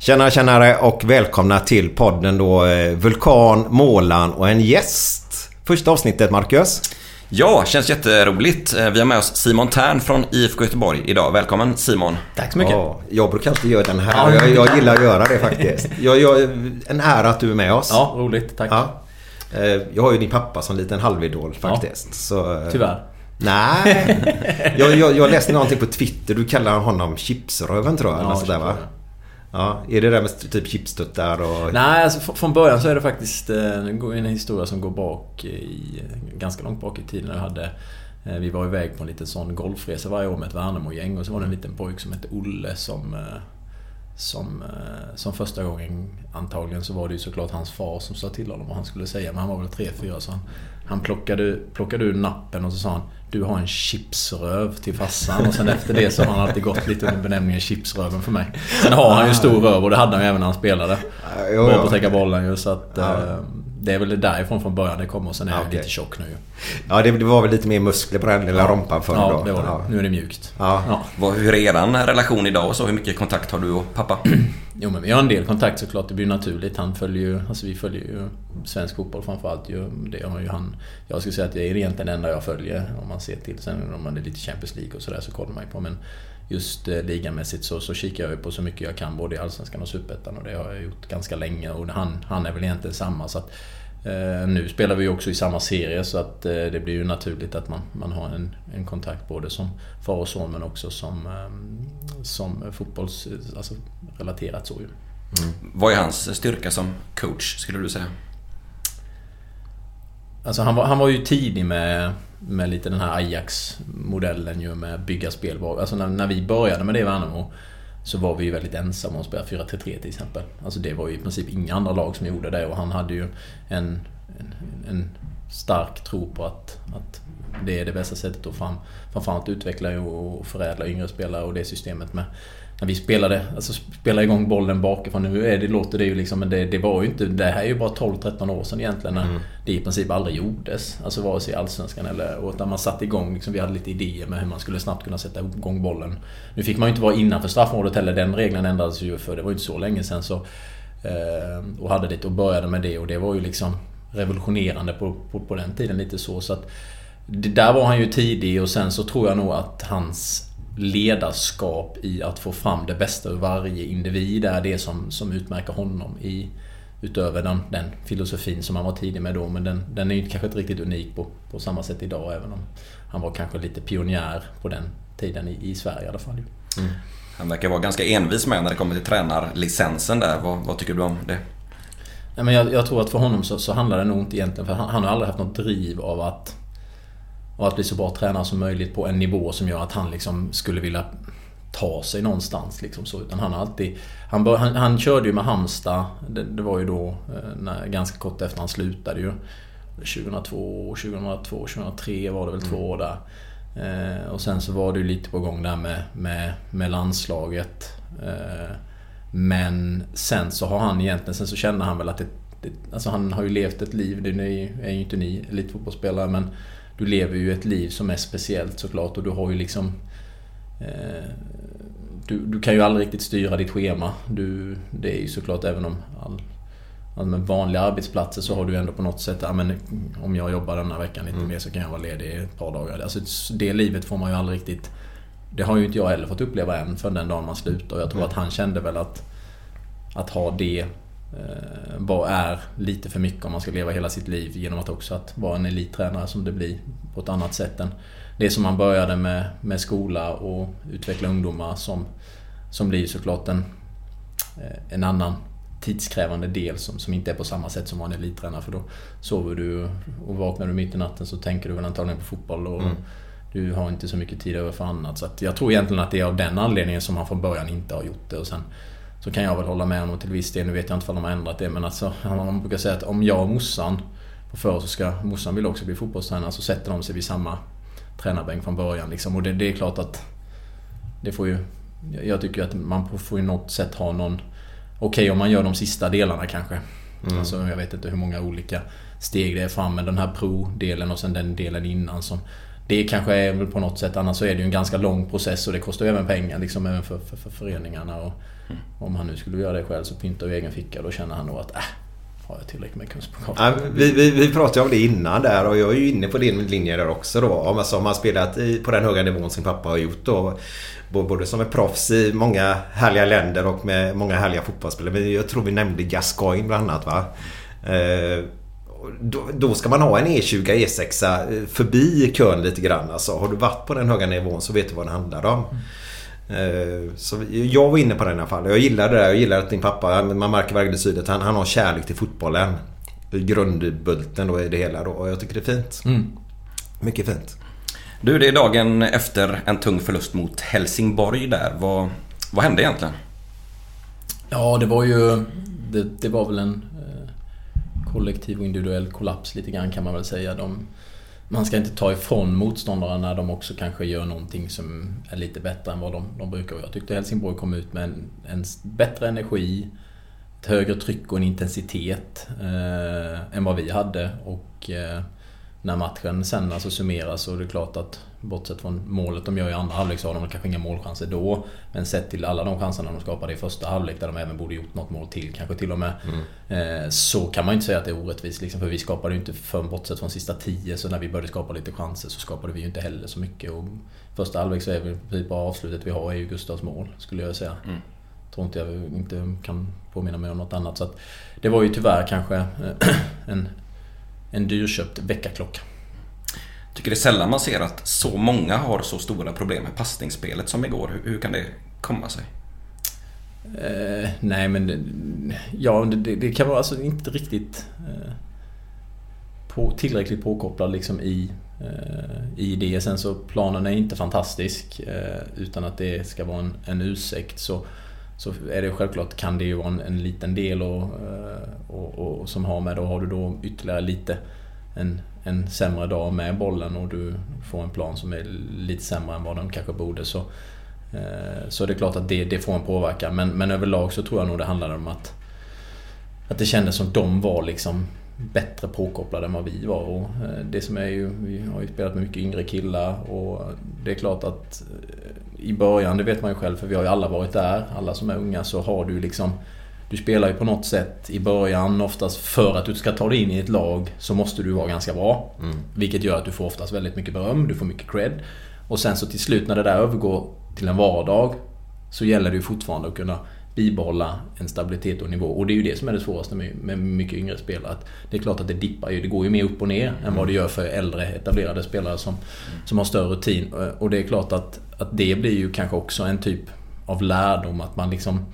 Tjena tjenare och välkomna till podden då eh, Vulkan, Målan och en gäst. Första avsnittet Marcus. Ja, känns jätteroligt. Eh, Vi har med oss Simon Tern från IFK Göteborg idag. Välkommen Simon. Tack så mycket. Ja, jag brukar alltid göra den här. Jag, jag gillar att göra det faktiskt. Jag, jag, en ära att du är med oss. Ja, roligt. Tack. Ja. Eh, Jag har ju din pappa som liten halvidol faktiskt. Så, eh, Tyvärr. Nej. Jag, jag, jag läste någonting på Twitter. Du kallar honom chipsröven tror jag. Ja, eller sådär, va? Ja, är det där med typ chipstuttar och... Nej, alltså från början så är det faktiskt eh, en historia som går bak i... Ganska långt bak i tiden. Jag hade, eh, vi var iväg på en liten sån golfresa varje år med ett Värnamo-gäng och så var det en liten pojk som hette Olle som... Eh, som, som första gången antagligen så var det ju såklart hans far som sa till honom vad han skulle säga. Men han var väl tre fyra så han, han plockade, plockade ur nappen och så sa han du har en chipsröv till farsan. Och sen efter det så har han alltid gått lite under benämningen chipsröven för mig. Sen har han ju en stor röv och det hade han ju även när han spelade. jo, Bra på att täcka bollen ju så att... Ja. eh, Det är väl därifrån från början det kommer och sen är Ja, han okej. lite tjock nu. Ja, det, var väl lite mer muskler på den lilla rompan förr Ja, då. det var det. Ja. Nu är det mjukt. Ja. Ja. Hur är er relation idag och så? Hur mycket kontakt har du och pappa? Jo men vi har en del kontakt såklart, det blir naturligt. Han följer ju, alltså vi följer ju svensk fotboll framförallt. Det har ju han, jag skulle säga att det är egentligen den enda jag följer om man ser till. Sen om man är lite Champions League och sådär så kollar man ju på. Men just eh, ligamässigt så, så kikar jag ju på så mycket jag kan både i Allsvenskan och Superettan och det har jag gjort ganska länge. Och han, han är väl egentligen samma så att eh, nu spelar vi ju också i samma serie så att eh, det blir ju naturligt att man, man har en, en kontakt både som far och son men också som, eh, som fotbolls... Alltså relaterat så ju. Vad är hans styrka som coach, skulle du säga? Alltså han var, han var ju tidig med, med lite den här Ajax-modellen ju med bygga spel. Alltså när, när vi började med det i Värnamo så var vi ju väldigt ensamma om att spela 4-3-3 till exempel. Alltså det var ju i princip inga andra lag som gjorde det och han hade ju en, en, en stark tro på att, att det är det bästa sättet att fram, framförallt utveckla och förädla yngre spelare och det systemet med när vi spelade, alltså spela igång bollen bakifrån. Nu är det, låter det ju liksom, men det, det var ju inte... Det här är ju bara 12-13 år sedan egentligen när det i princip aldrig gjordes. Alltså vare sig i Allsvenskan eller... Och när man satte igång, liksom, vi hade lite idéer med hur man skulle snabbt kunna sätta igång bollen. Nu fick man ju inte vara innanför straffområdet heller. Den regeln ändrades ju för det var ju inte så länge sedan så... Eh, och hade lite och började med det och det var ju liksom revolutionerande på, på, på den tiden lite så. så att det, Där var han ju tidig och sen så tror jag nog att hans ledarskap i att få fram det bästa ur varje individ är det som, som utmärker honom i Utöver den, den filosofin som han var tidig med då men den, den är ju kanske inte riktigt unik på, på samma sätt idag även om han var kanske lite pionjär på den tiden i, i Sverige i alla fall. ju. Han verkar vara ganska envis med när det kommer till tränarlicensen där. Vad, vad tycker du om det? Nej, men jag, jag tror att för honom så, så handlar det nog inte egentligen för han, han har aldrig haft något driv av att av att bli så bra tränare som möjligt på en nivå som gör att han liksom skulle vilja ta sig någonstans. Liksom så. Utan han alltid... Han, bör, han, han körde ju med Halmstad. Det, det var ju då eh, när, ganska kort efter han slutade ju. 2002, 2002, 2003 var det väl två år där. Eh, och sen så var det ju lite på gång där med, med, med landslaget. Eh, men sen så har han egentligen, sen så kände han väl att det, det, alltså han har ju levt ett liv, det är ju inte ni elitfotbollsspelare men du lever ju ett liv som är speciellt såklart och du har ju liksom eh, du, du, kan ju aldrig riktigt styra ditt schema. Du, det är ju såklart även om all, all vanliga arbetsplatser så har du ändå på något sätt, ja, men om jag jobbar denna veckan lite mm. mer så kan jag vara ledig ett par dagar. Alltså det livet får man ju aldrig riktigt det har ju inte jag heller fått uppleva än för den dagen man slutar. Och jag tror mm. att han kände väl att, att ha det eh, är lite för mycket om man ska leva hela sitt liv genom att också att vara en elittränare som det blir på ett annat sätt än det som man började med, med skola och utveckla ungdomar som, som blir såklart en, eh, en annan tidskrävande del som, som inte är på samma sätt som vara en elittränare för då sover du och vaknar du mitt i natten så tänker du väl antagligen på fotboll och mm. du har inte så mycket tid över för annat. Så jag tror egentligen att det är av den anledningen som han från början inte har gjort det. Och sen så kan jag väl hålla med honom till viss del. Nu vet jag inte om de har ändrat det men alltså, man brukar säga att om jag och morsan på förr så ska morsan vill också bli fotbollstränare så sätter de sig vid samma tränarbänk från början. Liksom. Och det, det, är klart att det får ju... Jag tycker att man får ju något sätt ha någon... Okej okay, om man gör de sista delarna kanske. Mm. Alltså, jag vet inte hur många olika steg det är fram med den här pro-delen och sen den delen innan som... Det kanske är väl på något sätt, annars så är det ju en ganska lång process och det kostar ju även pengar liksom även för, för, för föreningarna. Och mm. Om han nu skulle göra det själv så pyntar ju egen ficka. Då känner han nog att äh, har jag tillräckligt med kunskap. Ja, vi, vi, vi pratade om det innan där och jag är ju inne på din linje där också då. Om alltså, man spelat i, på den höga nivån sin pappa har gjort då. Både som är proffs i många härliga länder och med många härliga fotbollsspelare. Men jag tror vi nämnde Gascoigne bland annat va. Eh, då, då, ska man ha en E20, E6 eh, förbi kön lite grann. Alltså, har du varit på den höga nivån så vet du vad det handlar om. Mm. Eh, så jag var inne på den i alla fall. Jag gillar det där. Jag gillar att din pappa, man märker verkligen tydligt, han, han har kärlek till fotbollen. Grundbulten då i det hela då. Och jag tycker det är fint. Mm. Mycket fint. Du, det är dagen efter en tung förlust mot Helsingborg där. Vad, vad hände egentligen? Ja, det var ju... Det, det var väl en eh, kollektiv och individuell kollaps lite grann kan man väl säga. De, man ska inte ta ifrån motståndarna när de också kanske gör någonting som är lite bättre än vad de, de brukar. Jag tyckte Helsingborg kom ut med en, en bättre energi, ett högre tryck och en intensitet eh, än vad vi hade. Och eh, när matchen sen alltså summeras så är det klart att bortsett från målet de gör i andra halvlek så har de kanske inga målchanser då. Men sett till alla de chanserna de skapade i första halvlek där de även borde gjort något mål till kanske till och med. Mm. Eh, så kan man ju inte säga att det är orättvist liksom, för vi skapade ju inte för bortsett från sista tio så när vi började skapa lite chanser så skapade vi ju inte heller så mycket. Och första halvlek så är väl typ bara avslutet vi har är ju Gustavs mål skulle jag säga. Mm. Tror inte jag inte kan påminna mig om något annat. Så att det var ju tyvärr kanske eh, en en dyrköpt väckarklocka. Tycker det är sällan man ser att så många har så stora problem med passningsspelet som igår. Hur, hur kan det komma sig? Eh, nej men det, ja, det, det, kan vara alltså inte riktigt eh, på, tillräckligt påkopplad liksom i, eh, i det. Sen så planen är inte fantastisk eh, utan att det ska vara en, en ursäkt. Så, så är det självklart kan det ju vara en, en liten del eh, och, och, och, som har med då har du då ytterligare lite en, en sämre dag med bollen och du får en plan som är lite sämre än vad de kanske borde så, eh, så det är det klart att det, det får en påverkan. Men, men överlag så tror jag nog det handlar om att, att det kändes som de var liksom bättre påkopplade än vad vi var. Och eh, det som är ju, vi har ju spelat med mycket yngre killar och det är klart att i början, det vet man ju själv för vi har ju alla varit där, alla som är unga, så har du liksom du spelar ju på något sätt i början oftast för att du ska ta dig in i ett lag så måste du vara ganska bra. Mm. Vilket gör att du får oftast väldigt mycket beröm, du får mycket cred. Och sen så till slut när det där övergår till en vardag så gäller det ju fortfarande att kunna bibehålla en stabilitet och nivå. Och det är ju det som är det svåraste med, mycket yngre spelare. Att det är klart att det dippar ju. Det går ju mer upp och ner än vad det gör för äldre etablerade spelare som, som har större rutin. Eh, och det är klart att, att det blir ju kanske också en typ av lärdom att man liksom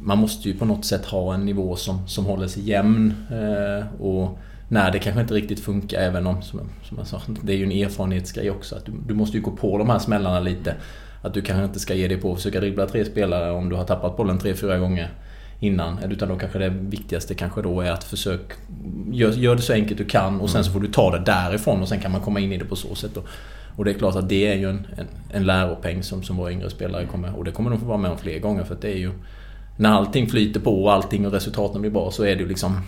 man måste ju på något sätt ha en nivå som, som håller sig jämn. Eh, och när det kanske inte riktigt funkar, även om, som, som jag sa, det är ju en erfarenhetsgrej också. Att du, du måste ju gå på de här smällarna lite. Att du kanske inte ska ge dig på att försöka dribbla tre spelare om du har tappat bollen tre, fyra gånger innan. Utan då kanske det viktigaste kanske då är att försöka gör, gör det så enkelt du kan och sen så får du ta det därifrån och sen kan man komma in i det på så sätt. Och, Och det är klart att det är ju en, en, en läropeng som, som våra yngre spelare kommer... Och det kommer de få vara med om fler gånger för att det är ju... När allting flyter på och allting och resultaten blir bra så är det ju liksom...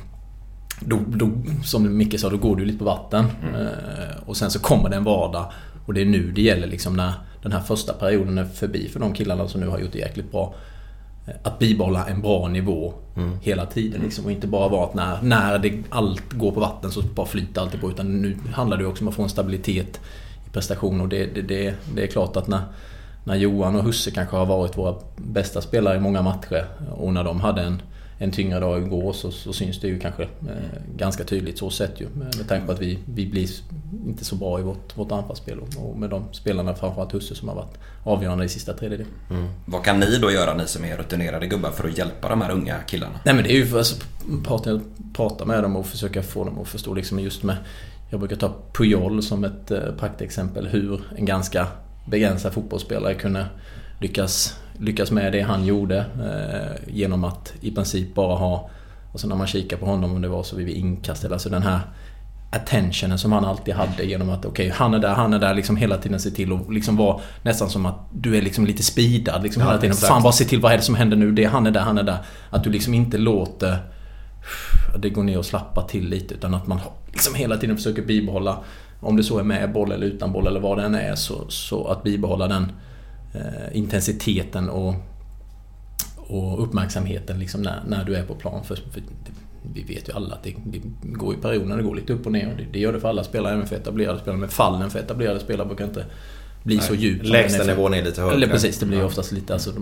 Då, då, som Micke sa, då går du lite på vatten. Mm. Eh, och sen så kommer det en vardag. Och det är nu det gäller liksom när den här första perioden är förbi för de killarna som nu har gjort det jäkligt bra. Eh, att bibehålla en bra nivå mm. hela tiden. Liksom, och inte bara vara att när, när det, allt går på vatten så bara flyter allt på. Utan nu handlar det också om att få en stabilitet i prestation. Och det, det, det, det är klart att när, när Johan och Husse kanske har varit våra bästa spelare i många matcher och när de hade en en tyngre dag igår så, så syns det ju kanske eh, ganska tydligt så sett ju. Med, med tanke på att vi, vi blir inte så bra i vårt, vårt anfallsspel och, och med de spelarna, framförallt Husse, som har varit avgörande i sista tredjedelen. Mm. Vad kan ni då göra, ni som är rutinerade gubbar, för att hjälpa de här unga killarna? Nej men det är ju för att prata, prata med dem och försöka få dem att förstå liksom just med jag brukar ta Puyol som ett eh, praktexempel hur en ganska begränsad fotbollsspelare kunde lyckas lyckas med det han gjorde eh, genom att i princip bara ha, alltså när man kikar på honom om det var så vid inkast, alltså den här attentionen som han alltid hade genom att okej, okay, han är där, han är där, liksom hela tiden se till och liksom vara nästan som att du är liksom lite speedad liksom ja, hela tiden. Exakt. Fan bara se till vad är det som händer nu? Det han är där, han är där. Att du liksom inte låter det gå ner och slappa till lite utan att man liksom hela tiden försöker bibehålla om det så är med boll eller utan boll eller vad det än är så, så att bibehålla den intensiteten och, och uppmärksamheten liksom när, när du är på plan. För, för vi vet ju alla att det, det går i perioder det går lite upp och ner. Det, det, gör det för alla spelare, även för etablerade spelare. Men fallen för etablerade spelare brukar inte bli Nej, så djup. Lägsta nivån är lite högre. Eller precis, det blir oftast lite... Alltså,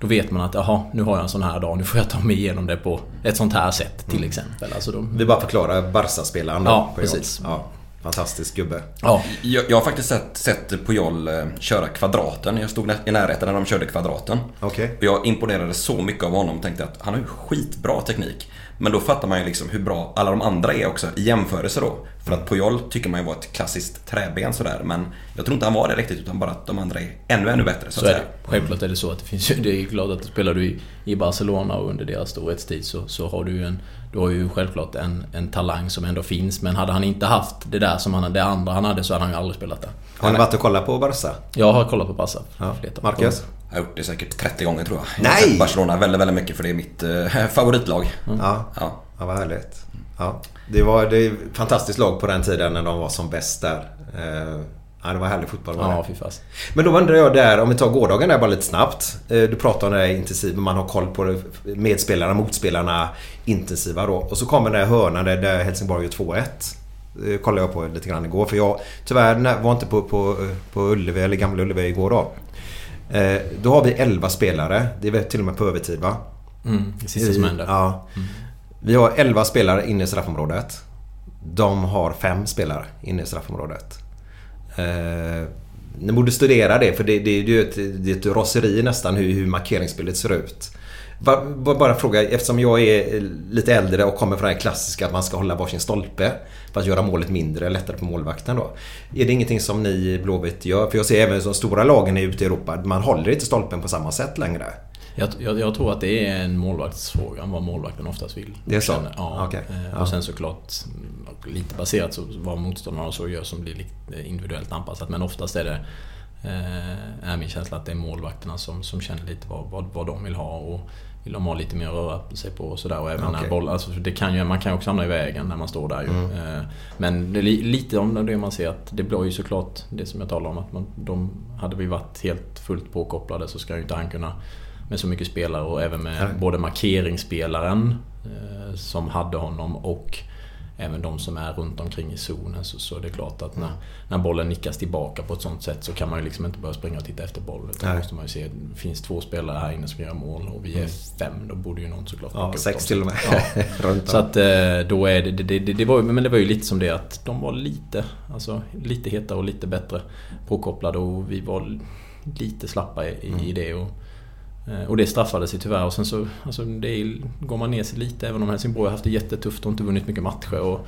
då vet man att jaha, nu har jag en sån här dag. Nu får jag ta mig igenom det på ett sånt här sätt till mm. exempel. Alltså, de... Vi bara förklarar Barca-spelaren då. Ja, precis. Ja. Fantastisk gubbe. Ja. Jag, jag har faktiskt sett, sett Pujol eh, köra kvadraten. Jag stod i närheten när de körde kvadraten. Okay. Jag imponerades så mycket av honom och tänkte att han har ju skitbra teknik. Men då fattar man ju liksom hur bra alla de andra är också i jämförelse då. För att Pujol tycker man ju var ett klassiskt träben sådär. Men jag tror inte han var det riktigt utan bara att de andra är ännu, ännu bättre. Så, så är det. Självklart är det så att det finns Det är klart att spelar du i, i Barcelona och under deras storhetstid så, så har du ju en du har ju självklart en, en talang som ändå finns. Men hade han inte haft det där som han, det andra han hade så hade han ju aldrig spelat där. Har ni varit och kollat på Barca? Jag har kollat på Barca. Ja. Marcus? Jag har gjort det säkert 30 gånger tror jag. Nej! Jag har Barcelona väldigt, väldigt mycket för det är mitt eh, favoritlag. Mm. Ja. ja. ja, vad härligt. Ja. Det var ett fantastiskt lag på den tiden när de var som bäst där. Eh, Ja, det var härlig fotboll var ja. Fast. Men då undrar jag där, om vi tar gårdagen där bara lite snabbt. Eh, du pratar om det här intensivt, man har koll på det, medspelarna, motspelarna intensiva då. Och så kommer den här hörnan där, där Helsingborg gör 2-1. Det eh, kollade jag på lite grann igår. För jag tyvärr var inte på, på, på Ullevi, eller Gamla Ullevi igår då. Eh, då har vi 11 spelare. Det är till och med på övertid va? Mm, det sista som händer. Ja. Mm. Vi har 11 spelare inne i straffområdet. De har 5 spelare inne i straffområdet. Eh, ni borde studera det för det, det, det är ett, det är ett raseri nästan hur, hur markeringsspelet ser ut. Bara, bara fråga, eftersom jag är lite äldre och kommer från det klassiska att man ska hålla varsin stolpe för att göra målet mindre, lättare på målvakten då. Är det ingenting som ni i Blåvitt gör? För jag ser även de stora lagen ute i Europa, man håller inte stolpen på samma sätt längre. Jag, jag, jag, tror att det är en målvaktsfråga, vad målvakten oftast vill. Det är så? Ja. Okay. Ja. Och sen såklart lite baserat så vad motståndarna så gör som blir lite individuellt anpassat. Men oftast är det eh, är min känsla att det är målvakterna som, som känner lite vad, vad, vad de vill ha. Och vill de ha lite mer att röra sig på och sådär. Och även okay. när boll, alltså det kan ju, man kan ju också hamna i vägen när man står där ju. Mm. Eh, men det, lite om det man ser att det blir ju såklart det som jag talar om. Att man, de, hade vi varit helt fullt påkopplade så ska ju inte han kunna med så mycket spelare och även med mm. både markeringsspelaren eh, som hade honom och även de som är runt omkring i zonen så, så det är klart att när, när bollen nickas tillbaka på ett sånt sätt så kan man ju liksom inte börja springa och titta efter bollen. Då måste man ju se, det finns två spelare här inne som gör mål och vi är mm. fem. Då borde ju någon såklart Ja, sex till och med. Ja. så att eh, då är det, det, det, det, var, men det var ju lite som det att de var lite, alltså lite hetare och lite bättre påkopplade och vi var lite slappa i, mm. i det. Och, och det straffade sig tyvärr. Och sen så alltså det är, går man ner sig lite, även om Helsingborg har haft det jättetufft och inte vunnit mycket matcher. Och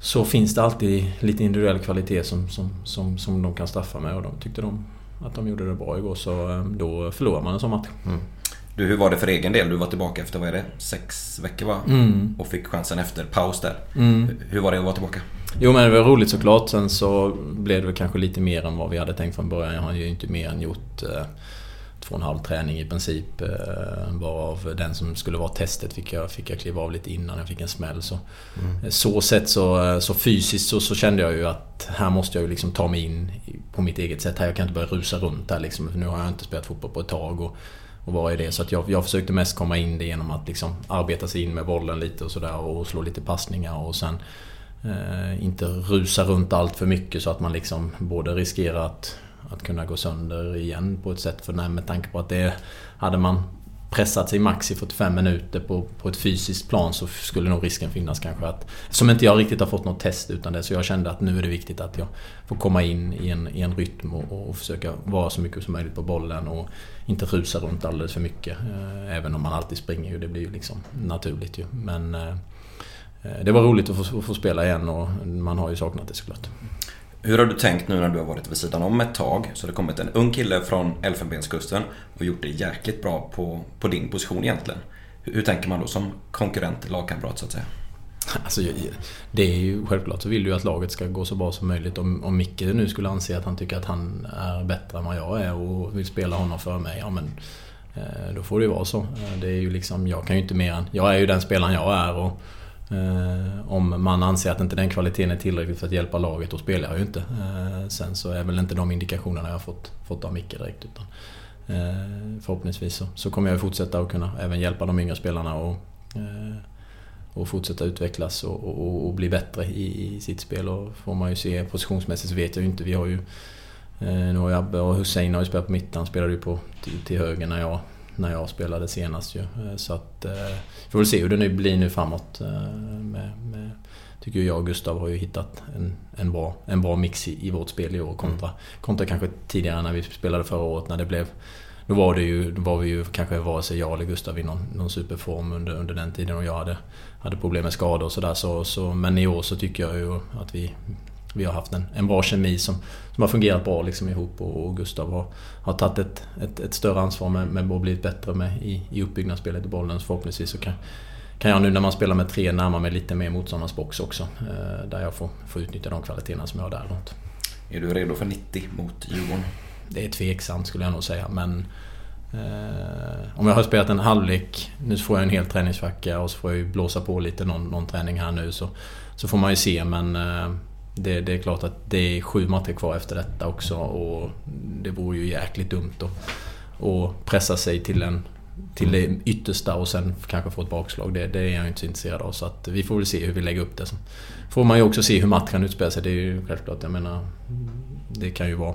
så finns det alltid lite individuell kvalitet som, som, som, som de kan straffa med. Och de tyckte de att de gjorde det bra igår. Så eh, då förlorar man en sån match. Mm. Du, hur var det för egen del? Du var tillbaka efter, vad är det, sex veckor va? Mm. Och fick chansen efter paus där. Mm. Hur var det att vara tillbaka? Jo men det var roligt såklart. Sen så blev det väl kanske lite mer än vad vi hade tänkt från början. Jag har ju inte mer än gjort eh, två och en halv träning i princip. Eh, varav den som skulle vara testet fick jag, fick jag kliva av lite innan jag fick en smäll. Så, mm. så sett så, så fysiskt så, så, kände jag ju att här måste jag ju liksom ta mig in på mitt eget sätt. Här, jag kan inte börja rusa runt här liksom. För nu har jag inte spelat fotboll på ett tag. Och, och vara i det. Så att jag, jag försökte mest komma in det genom att liksom arbeta sig in med bollen lite och sådär och slå lite passningar och sen eh, inte rusa runt allt för mycket så att man liksom både riskerar att, att kunna gå sönder igen på ett sätt. För nej, med tanke på att det hade man pressat sig max i 45 minuter på, på ett fysiskt plan så skulle nog risken finnas kanske att... Som inte jag riktigt har fått något test utan det så jag kände att nu är det viktigt att jag får komma in i en, i en rytm och, och försöka vara så mycket som möjligt på bollen och inte rusa runt alldeles för mycket. Eh, även om man alltid springer ju, det blir ju liksom naturligt ju. Men eh, eh det var roligt att få, att få spela igen och man har ju saknat det såklart. Hur har du tänkt nu när du har varit vid sidan om ett tag? Så det har kommit en ung kille från Elfenbenskusten och gjort det jäkligt bra på, på din position egentligen. Hur, hur tänker man då som konkurrent, lagkamrat så att säga? Alltså, det är ju självklart så vill du att laget ska gå så bra som möjligt. Om, om Micke nu skulle anse att han tycker att han är bättre än vad jag är och vill spela honom för mig. Ja, men eh, då får det ju vara så. Eh, det är ju liksom, jag kan ju inte mer än... Jag är ju den spelaren jag är och Eh, om man anser att inte den kvaliteten är tillräcklig för att hjälpa laget, då spelar jag ju inte. Eh, sen så är väl inte de indikationerna jag har fått, fått av Micke direkt. Utan, eh, förhoppningsvis så, så kommer jag fortsätta att kunna även hjälpa de yngre spelarna och, eh, och fortsätta utvecklas och, och, och bli bättre i, i, sitt spel. Och får man ju se positionsmässigt så vet jag ju inte. Vi har ju eh, nu har Abbe och Hussein har ju spelat på mitten. Han spelade ju på till, till höger när jag när jag spelade senast ju. Eh, så att... Eh, vi får väl se hur det nu blir nu framåt. Eh, med, med, tycker jag och Gustav har ju hittat en, en, bra, en bra mix i, i vårt spel i år kontra, mm. kontra kanske tidigare när vi spelade förra året när det blev då var, det ju, då var vi ju kanske vare sig jag eller Gustav i någon, någon superform under, under den tiden och jag hade, hade problem med skador och sådär. Så, så, men i år så tycker jag ju att vi, vi har haft en, en bra kemi som, som har fungerat bra liksom ihop och, och Gustav har, har tagit ett, ett, ett större ansvar med, med att blivit bättre med i, i uppbyggnadsspelet i bollen. Så förhoppningsvis så kan, kan jag nu när man spelar med tre närma mig lite mer motståndarnas box också. Eh, där jag får, får utnyttja de kvaliteterna som jag har där runt. Är du redo för 90 mot Djurgården? Det är tveksamt skulle jag nog säga men Eh, om jag har spelat en halvlek, nu får jag en hel träningsvecka och så får jag ju blåsa på lite någon, någon träning här nu så, så får man ju se men eh, det, det, är klart att det är sju matcher kvar efter detta också och det vore ju jäkligt dumt att, att pressa sig till, en, till det yttersta och sen kanske få ett bakslag. Det, det är jag inte så intresserad av. Så att vi får väl se hur vi lägger upp det. Så får man ju också se hur matchen utspelar sig. Det är ju självklart. Jag menar, det kan ju vara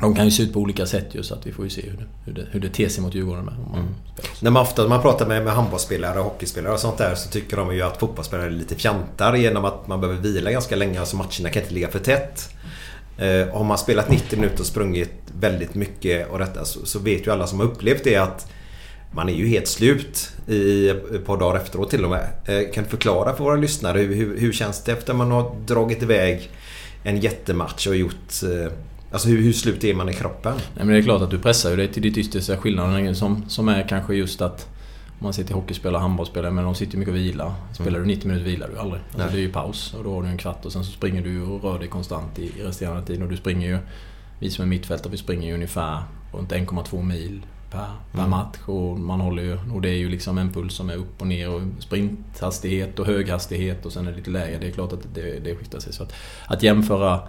de kan ju se ut på olika sätt ju så att vi får ju se hur det, hur det, hur det ter sig mot Djurgården med. Man mm. När man ofta man pratar med, med handbollsspelare och hockeyspelare och sånt där så tycker de ju att fotbollsspelare är lite fjantar genom att man behöver vila ganska länge. Alltså matcherna kan inte ligga för tätt. Eh, har man spelat 90 minuter och sprungit väldigt mycket och detta så, så, vet ju alla som har upplevt det att man är ju helt slut i ett par dagar efteråt till och med. Eh, kan du förklara för våra lyssnare hur, hur, hur känns det efter man har dragit iväg en jättematch och gjort eh, Alltså hur, hur slut är man i kroppen? Nej, men det är klart att du pressar ju dig till ditt yttersta. Skillnaden som, som är kanske just att om man ser till hockeyspelare och handbollsspelare, men de sitter mycket och vilar. Spelar mm. du 90 minuter vilar du aldrig. Alltså det är ju paus och då har du en kvart och sen så springer du och rör dig konstant i, i resterande tid. Och du springer ju, vi som är mittfältare, vi springer ju ungefär runt 1,2 mil per, per mm. match. Och, man håller ju, och det är ju liksom en puls som är upp och ner och sprinthastighet och höghastighet och sen är det lite lägre. Det är klart att det, det skiftar sig. Så att, att jämföra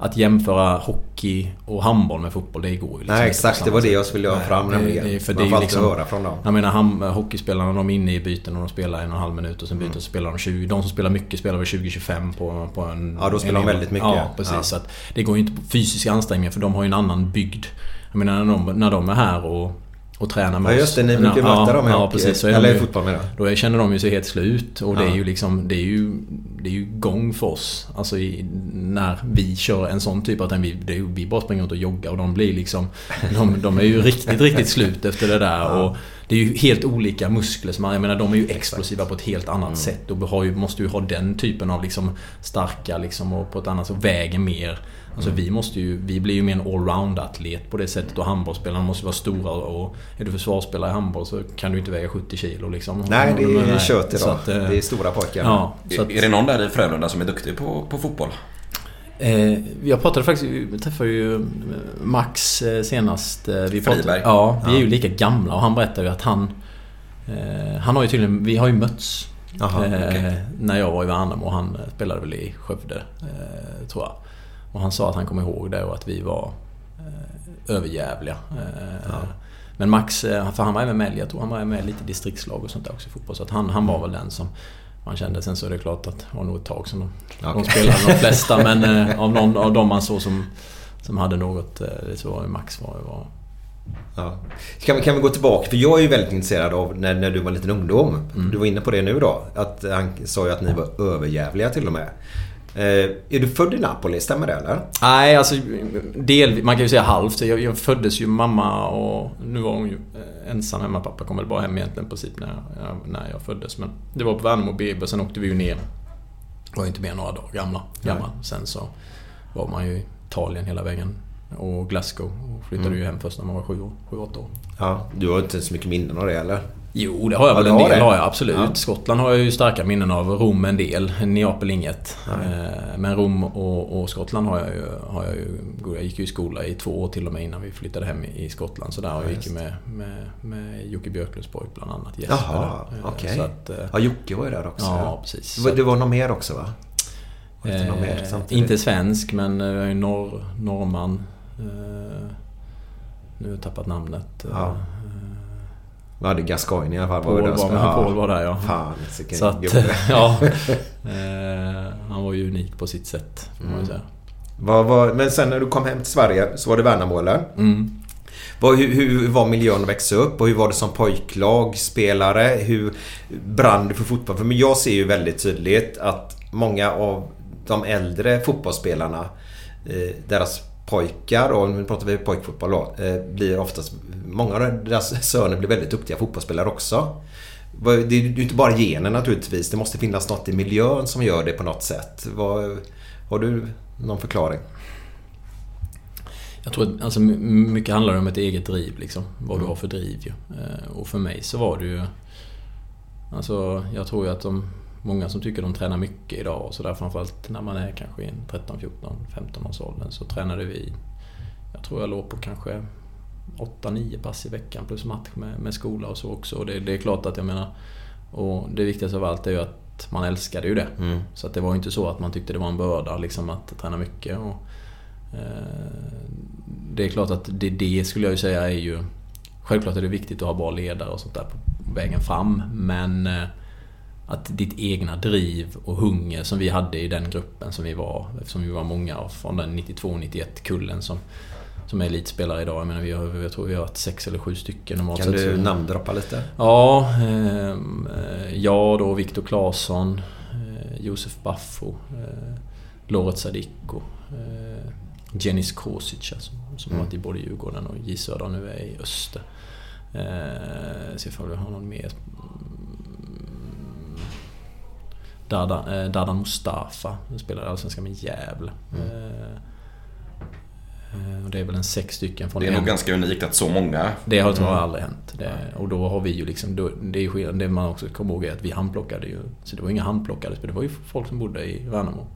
att jämföra hockey och handboll med fotboll, det går ju liksom Nej exakt, det var det jag skulle ha fram nämligen. Man får liksom, höra från dem. Jag menar ham, hockeyspelarna, de är inne i byten och de spelar en och en halv minut och sen byter mm. så spelar de 20. De som spelar mycket spelar väl 20-25 på, på en... Ja, då spelar de väldigt mycket. Ja, precis. Ja. Så att det går ju inte på fysiska ansträngningar för de har ju en annan bygd. Jag menar när de, när de är här och och tränar med oss. Ja just det, ni brukar möta ja, dem i ja, precis, så Eller i fotboll med Då känner de ju sig helt slut och ja. det är ju liksom... Det är ju, det är ju gång för oss. Alltså i, när vi kör en sån typ av träning. Vi, det är, vi bara springer runt och joggar och de blir liksom... De, de är ju riktigt, riktigt slut efter det där. Och det är ju helt olika muskler. Som, jag menar de är ju explosiva på ett helt annat mm. sätt. Och ju, måste ju ha den typen av liksom starka liksom och på ett annat sätt väger mer. Alltså vi måste ju, vi blir ju mer en allround-atlet på det sättet och handbollsspelarna måste vara stora och är du försvarsspelare i handboll så kan du inte väga 70 kilo liksom. Nej, det är Nej, kört så idag. att, eh, Det är stora pojkar. Ja, så att, Är det någon där i Frölunda som är duktig på, på fotboll? Eh, jag pratade faktiskt, vi träffade ju eh, Max senast. Vi pratade, Friberg. ja, vi är ju lika gamla och han berättade ju att han... Eh, han har ju tydligen, vi har ju mötts. Jaha, eh, okej. När jag var i Värnamo och han spelade väl i Skövde, eh, tror jag. Och han sa att han kom ihåg det och att vi var eh, överjävliga. Eh, Men Max, eh, för han var även med, jag tror han var med lite distriktslag och sånt där också i fotboll. Så att han, han var väl den som man kände. Sen så är det klart att det var nog ett tag som de, de Okej. spelade de flesta. Men eh, av, någon, av dem man såg som, som hade något, eh, så var Max var, var Ja. Kan, vi, kan vi gå tillbaka? För jag är ju väldigt intresserad av när, när du var liten ungdom. Mm. Du var inne på det nu då. Att han sa ju att ni var överjävliga till och med. Eh, är du född i Napoli? Stämmer det eller? Nej, alltså del, man kan ju säga halvt. Jag, jag föddes ju mamma och nu var hon ju eh, ensam hemma. Pappa kom väl bara hem egentligen i princip när jag, när jag föddes. Men det var på Värnamo BB och sen åkte vi ju ner. Var inte mer än några dagar gamla. gammal. Sen så var man ju i Italien hela vägen. Och Glasgow. Och flyttade ju hem först när man var sju, år, sju åtta år. Ja. Du har inte så mycket minnen av det eller? Jo, det har jag Ja, väl du en del. Har jag absolut. Ja. Skottland har jag ju starka minnen av. Rom en del. Neapel inget. Eh, Men Rom och, och Skottland har jag ju... Har jag, ju jag gick ju i skola i två år till och med innan vi flyttade hem i, Skottland. Så där jag gick ju med, med, med Jocke Björklunds pojk bland annat. Jesper. Jaha, Eh, okej. Att, eh, Ja, Jocke var ju där också. Ja, precis. Det var- Det var någon mer också va? Mer Eh, samtidigt? inte svensk, men jag är norr, norrman. Eh, nu har jag tappat namnet. Eh, Ja. Ja, det Gascoigne i alla fall. Paul var, men ja. Paul var där ja. Fan, Så att, ja. Eh, han var ju unik på sitt sätt, säga. Vad, vad, men sen när du kom hem till Sverige så var det Värnamo eller? Mm. Vad, hur, hur var miljön att växa upp och hur var det som pojklag, spelare? Hur brann du för fotboll? För jag ser ju väldigt tydligt att många av de äldre fotbollsspelarna, eh, deras pojkar, och nu pratar vi pojkfotboll då, eh, blir oftast... Många av deras söner blir väldigt duktiga fotbollsspelare också. Det är ju inte bara genen naturligtvis. Det måste finnas något i miljön som gör det på något sätt. Vad, har du någon förklaring? Jag tror att alltså, mycket handlar om ett eget driv liksom. Vad du har för driv ju. Eh, och för mig så var det ju... Alltså jag tror ju att de... Många som tycker de tränar mycket idag och sådär framförallt när man är kanske i en 13, 14, 15 års åldern så tränade vi... Jag tror jag låg på kanske 8-9 pass i veckan plus match med, med skola och så också. Och det, det är klart att jag menar... Och det viktigaste av allt är ju att man älskade ju det. Så att det var ju inte så att man tyckte det var en börda liksom att träna mycket. Och, eh, det är klart att det, det skulle jag ju säga är ju... Självklart är det viktigt att ha bra ledare och sånt där på vägen fram. Men eh, att ditt egna driv och hunger som vi hade i den gruppen som vi var, eftersom vi var många från den 92-91 kullen som, som är elitspelare idag. Jag menar, vi har, jag tror vi har varit sex eller sju stycken normalt Kan du namndroppa lite? Ja, eh, jag då, Viktor Claesson, eh, Josef Baffo, eh, Loret Sadiko, eh, Jenis Kosic som, som har varit i både Djurgården och J och nu är i Öster. Eh, se ifall vi har någon mer. Mm. Dardan, eh, Dardan Mustafa, spelar i Allsvenskan med Gävle. Eh, eh, och det är väl en sex stycken från Det är en- nog ganska unikt att så många... det har jag aldrig hänt. Det, och då har vi ju liksom, då, det är skillnad, det man också kommer ihåg är att vi handplockade ju. Så det var inga handplockade spelare, det var ju folk som bodde i Värnamo.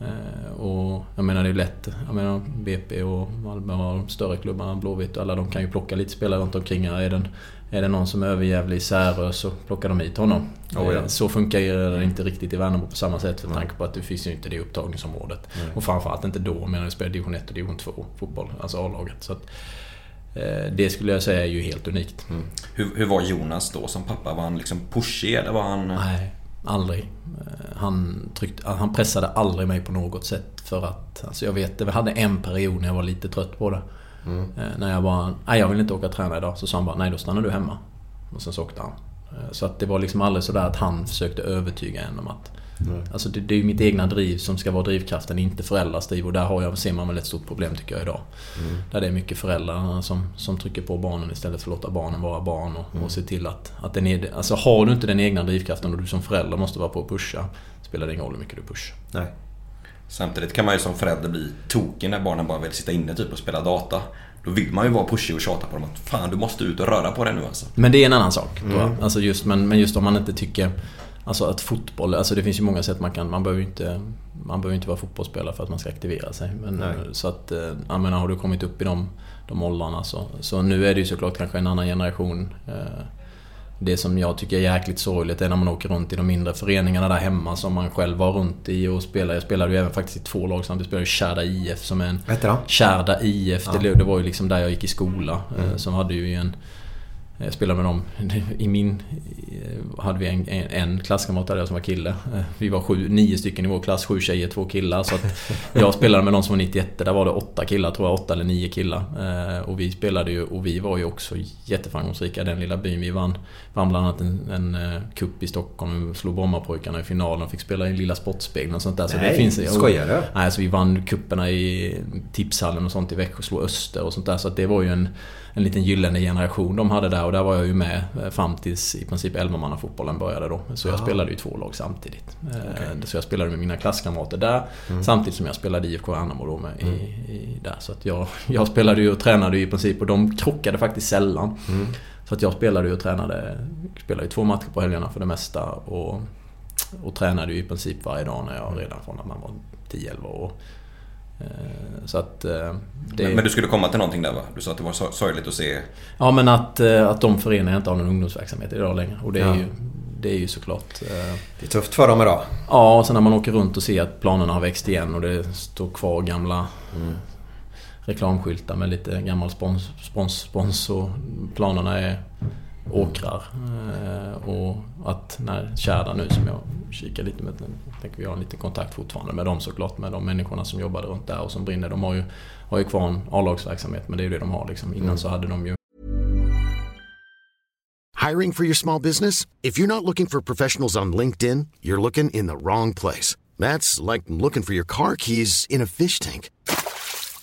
Eh, och jag menar det är lätt, jag menar BP och Malmö och de större klubbarna, Blåvitt och alla de kan ju plocka lite spelare runt omkring. Är det, är det någon som är överjävlig i Särö så plockar de hit honom. Oh, ja. Eh, Så funkar det inte riktigt i Värnamo på samma sätt med tanke på att det finns ju inte det upptagningsområdet. Och framförallt inte då, medan vi spelar division 1 och division 2 fotboll, alltså A-laget. Så att, eh, det skulle jag säga är ju helt unikt. Hur, hur var Jonas då som pappa? Var han liksom pushig eller var han... Nej, aldrig. Eh, Han, tryckte, han pressade aldrig mig på något sätt för att... Alltså jag vet, jag hade en period när jag var lite trött på det. Eh, När jag bara, nej jag vill inte åka och träna idag. Så sa han bara, nej då stannar du hemma. Och sen så åkte han. Eh, Så att det var liksom aldrig sådär att han försökte övertyga en om att... Alltså det, det är ju mitt egna driv som ska vara drivkraften, inte föräldrars driv. Och där har jag, ser man väl ett stort problem tycker jag idag. Där det är mycket föräldrar som, som trycker på barnen istället för att låta barnen vara barn och, och se till att, att den är... Alltså har du inte den egna drivkraften och du som förälder måste vara på och pusha, spelar det ingen roll hur mycket du pushar. Nej. Samtidigt kan man ju som förälder bli tokig när barnen bara vill sitta inne typ och spela data. Då vill man ju vara pushig och tjata på dem att fan du måste ut och röra på dig nu alltså. Men det är en annan sak. Mm. Alltså just, men, men just om man inte tycker Alltså att fotboll, alltså det finns ju många sätt man kan, man behöver ju inte Man behöver inte vara fotbollsspelare för att man ska aktivera sig. Men, så att, eh, jag menar, har du kommit upp i de, de åldrarna så, så nu är det ju såklart kanske en annan generation. Eh, det som jag tycker är jäkligt sorgligt är när man åker runt i de mindre föreningarna där hemma som man själv var runt i och spelade. Jag spelade ju även faktiskt i två lag samtidigt. Jag spelade ju Kärda IF som är en... Kärda IF. Ja. Det, det, var ju liksom där jag gick i skola. Mm. Som hade ju en jag eh, spelade med dem. I min eh, hade vi en, en klasskamrat där som var kille. Eh, vi var sju, nio stycken i vår klass, sju tjejer, två killar. Så jag spelade med någon som var 91, där var det åtta killar tror jag, åtta eller nio killar. Och vi spelade ju, och vi var ju också jätteframgångsrika den lilla byn. Vi vann, vann bland annat en, en cup i Stockholm, vi slog Brommapojkarna i finalen, fick spela i Lilla Sportspegeln och sånt där. Så nej, det finns, skojar du? Nej, så vi vann kupperna i Tipshallen och sånt i Växjö, slog Öster och sånt där. Så det var ju en en liten gyllene generation de hade där och där var jag ju med eh, fram tills i princip elvamannafotbollen började då. Så jag Aha. spelade ju två lag samtidigt. Eh, okay. Så jag spelade med mina klasskamrater där mm. samtidigt som jag spelade IFK Värnamo då med mm. i, i, där. Så att jag, jag spelade ju och tränade ju i princip och de krockade faktiskt sällan. Mm. Så att jag spelade ju och tränade, spelade ju två matcher på helgerna för det mesta och, och tränade ju i princip varje dag när jag redan från när man var 10-11 år. Eh, så att, eh, det... men, du skulle komma till någonting där va? Du sa att det var sorgligt att se... Ja men att, eh, att de föreningarna inte har någon ungdomsverksamhet idag längre. Och det är, ja. ju, det är ju såklart... Det är tufft för dem idag. Ja, och sen när man åker runt och ser att planerna har växt igen och det står kvar gamla mm. reklamskyltar med lite gammal spons, spons, spons och planerna är åkrar. Eh, och att när Kärda nu som jag kikar lite med, tänker vi har en liten kontakt fortfarande med dem såklart, med de människorna som jobbade runt där och som brinner. De har ju, har ju kvar en A-lagsverksamhet men det är ju det de har liksom. Innan mm. så hade de ju Hiring for your small business? If you're not looking for professionals on LinkedIn, you're looking in the wrong place. That's like looking for your car keys in a fish tank.